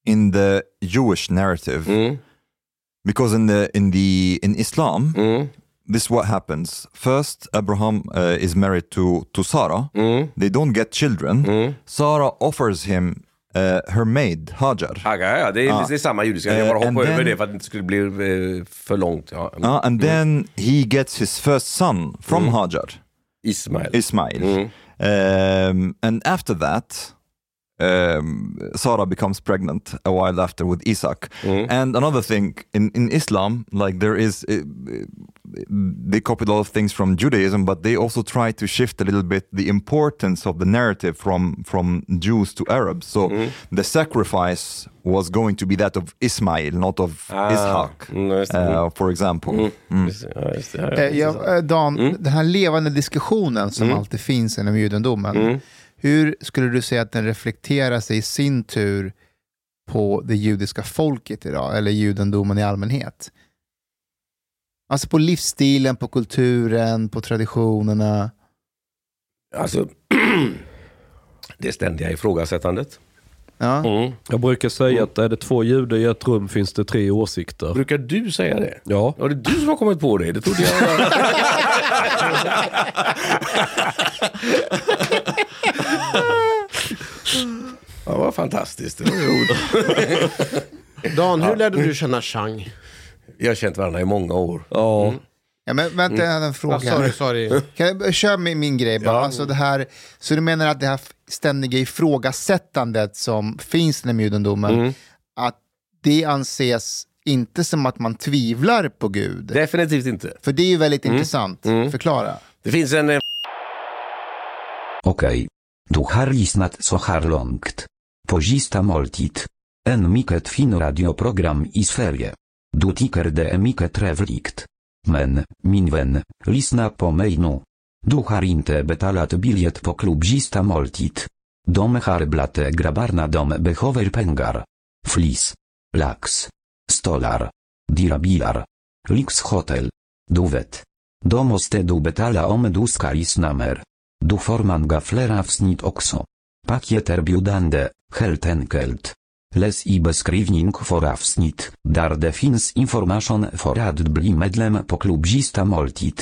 Speaker 5: in the Jewish narrative,
Speaker 3: Mm.
Speaker 5: because in the in the in Islam,
Speaker 3: Mm.
Speaker 5: this is what happens. First, Abraham uh, is married to to Sarah.
Speaker 3: Mm.
Speaker 5: They don't get children. Sarah offers him uh, her maid Hajar.
Speaker 3: Ja, ja, det, är,
Speaker 5: Ja.
Speaker 3: det är samma judiska. Jag
Speaker 5: Eh,
Speaker 3: bara hoppar över
Speaker 5: then-
Speaker 3: det för att det inte skulle bli eh, för långt. Ja. Mm.
Speaker 5: Uh, and then he gets his first son from Hajar,
Speaker 3: Ismael.
Speaker 5: Ismail.
Speaker 3: Mm.
Speaker 5: Um, and after that, um, Sarah becomes pregnant a while after with Isaac.
Speaker 3: Mm.
Speaker 5: And another thing in, in Islam, like there is uh, they copied a lot of things from Judaism, but they also tried to shift a little bit the importance of the narrative from from Jews to Arabs. So
Speaker 3: Mm.
Speaker 5: the sacrifice was going to be that of Ismail, not of
Speaker 3: Ah,
Speaker 5: Ishaq,
Speaker 3: mm,
Speaker 5: uh, for example. Mm.
Speaker 3: Det, ja. Ja,
Speaker 7: Eh, eh, Dan,
Speaker 3: Mm.
Speaker 7: den här levande diskussionen som alltid finns inom judendomen,
Speaker 3: Mm
Speaker 7: hur skulle du säga att den reflekterar sig i sin tur på det judiska folket idag, eller judendomen i allmänhet? Alltså på livsstilen, på kulturen, på traditionerna.
Speaker 3: Alltså, det ständiga ifrågasättandet.
Speaker 7: Ja.
Speaker 3: Mm.
Speaker 4: Jag brukar säga att är det två judar i ett rum finns det tre åsikter.
Speaker 3: Brukar du säga det?
Speaker 4: Ja.
Speaker 3: Ja, det är du som har kommit på det. Det trodde jag. Ja, vad fantastiskt. Det var roligt.
Speaker 8: Dan, hur lärde du känna Chang?
Speaker 3: Vi har känt varandra i många år.
Speaker 4: Ja.
Speaker 7: Ja, men vänta, jag hade en
Speaker 8: Ah,
Speaker 7: fråga.
Speaker 8: sorry, sorry.
Speaker 7: Kan jag köra med min grej bara? Alltså det här, så du menar att det här ständiga ifrågasättandet som finns inom judendomen,
Speaker 3: Mm.
Speaker 7: att det anses inte som att man tvivlar på Gud?
Speaker 3: Definitivt inte.
Speaker 7: För det är ju väldigt
Speaker 3: Mm.
Speaker 7: intressant. Förklara.
Speaker 3: Det finns en... eh,
Speaker 9: Okej. Du har lyssnat så här långt. På Gista måltid. En mycket fin radioprogram i Sverige. Du tycker det är mycket trevligt. Men, min vän, lyssna på mig nu. Du har inte betalat biljett på klubb Gista måltid. De har blate grabbarna de behöver pengar. Flis. Lax. Stolar. Dirabilar. Lyxhotel. Du vet. Då måste du betala om du ska lyssna mer. Du får många fler avsnitt också. biudande, heltenkelt. helt enkelt. Läs i beskrivning för avsnitt, där det finns information för att bli medlem på klubzista måltid.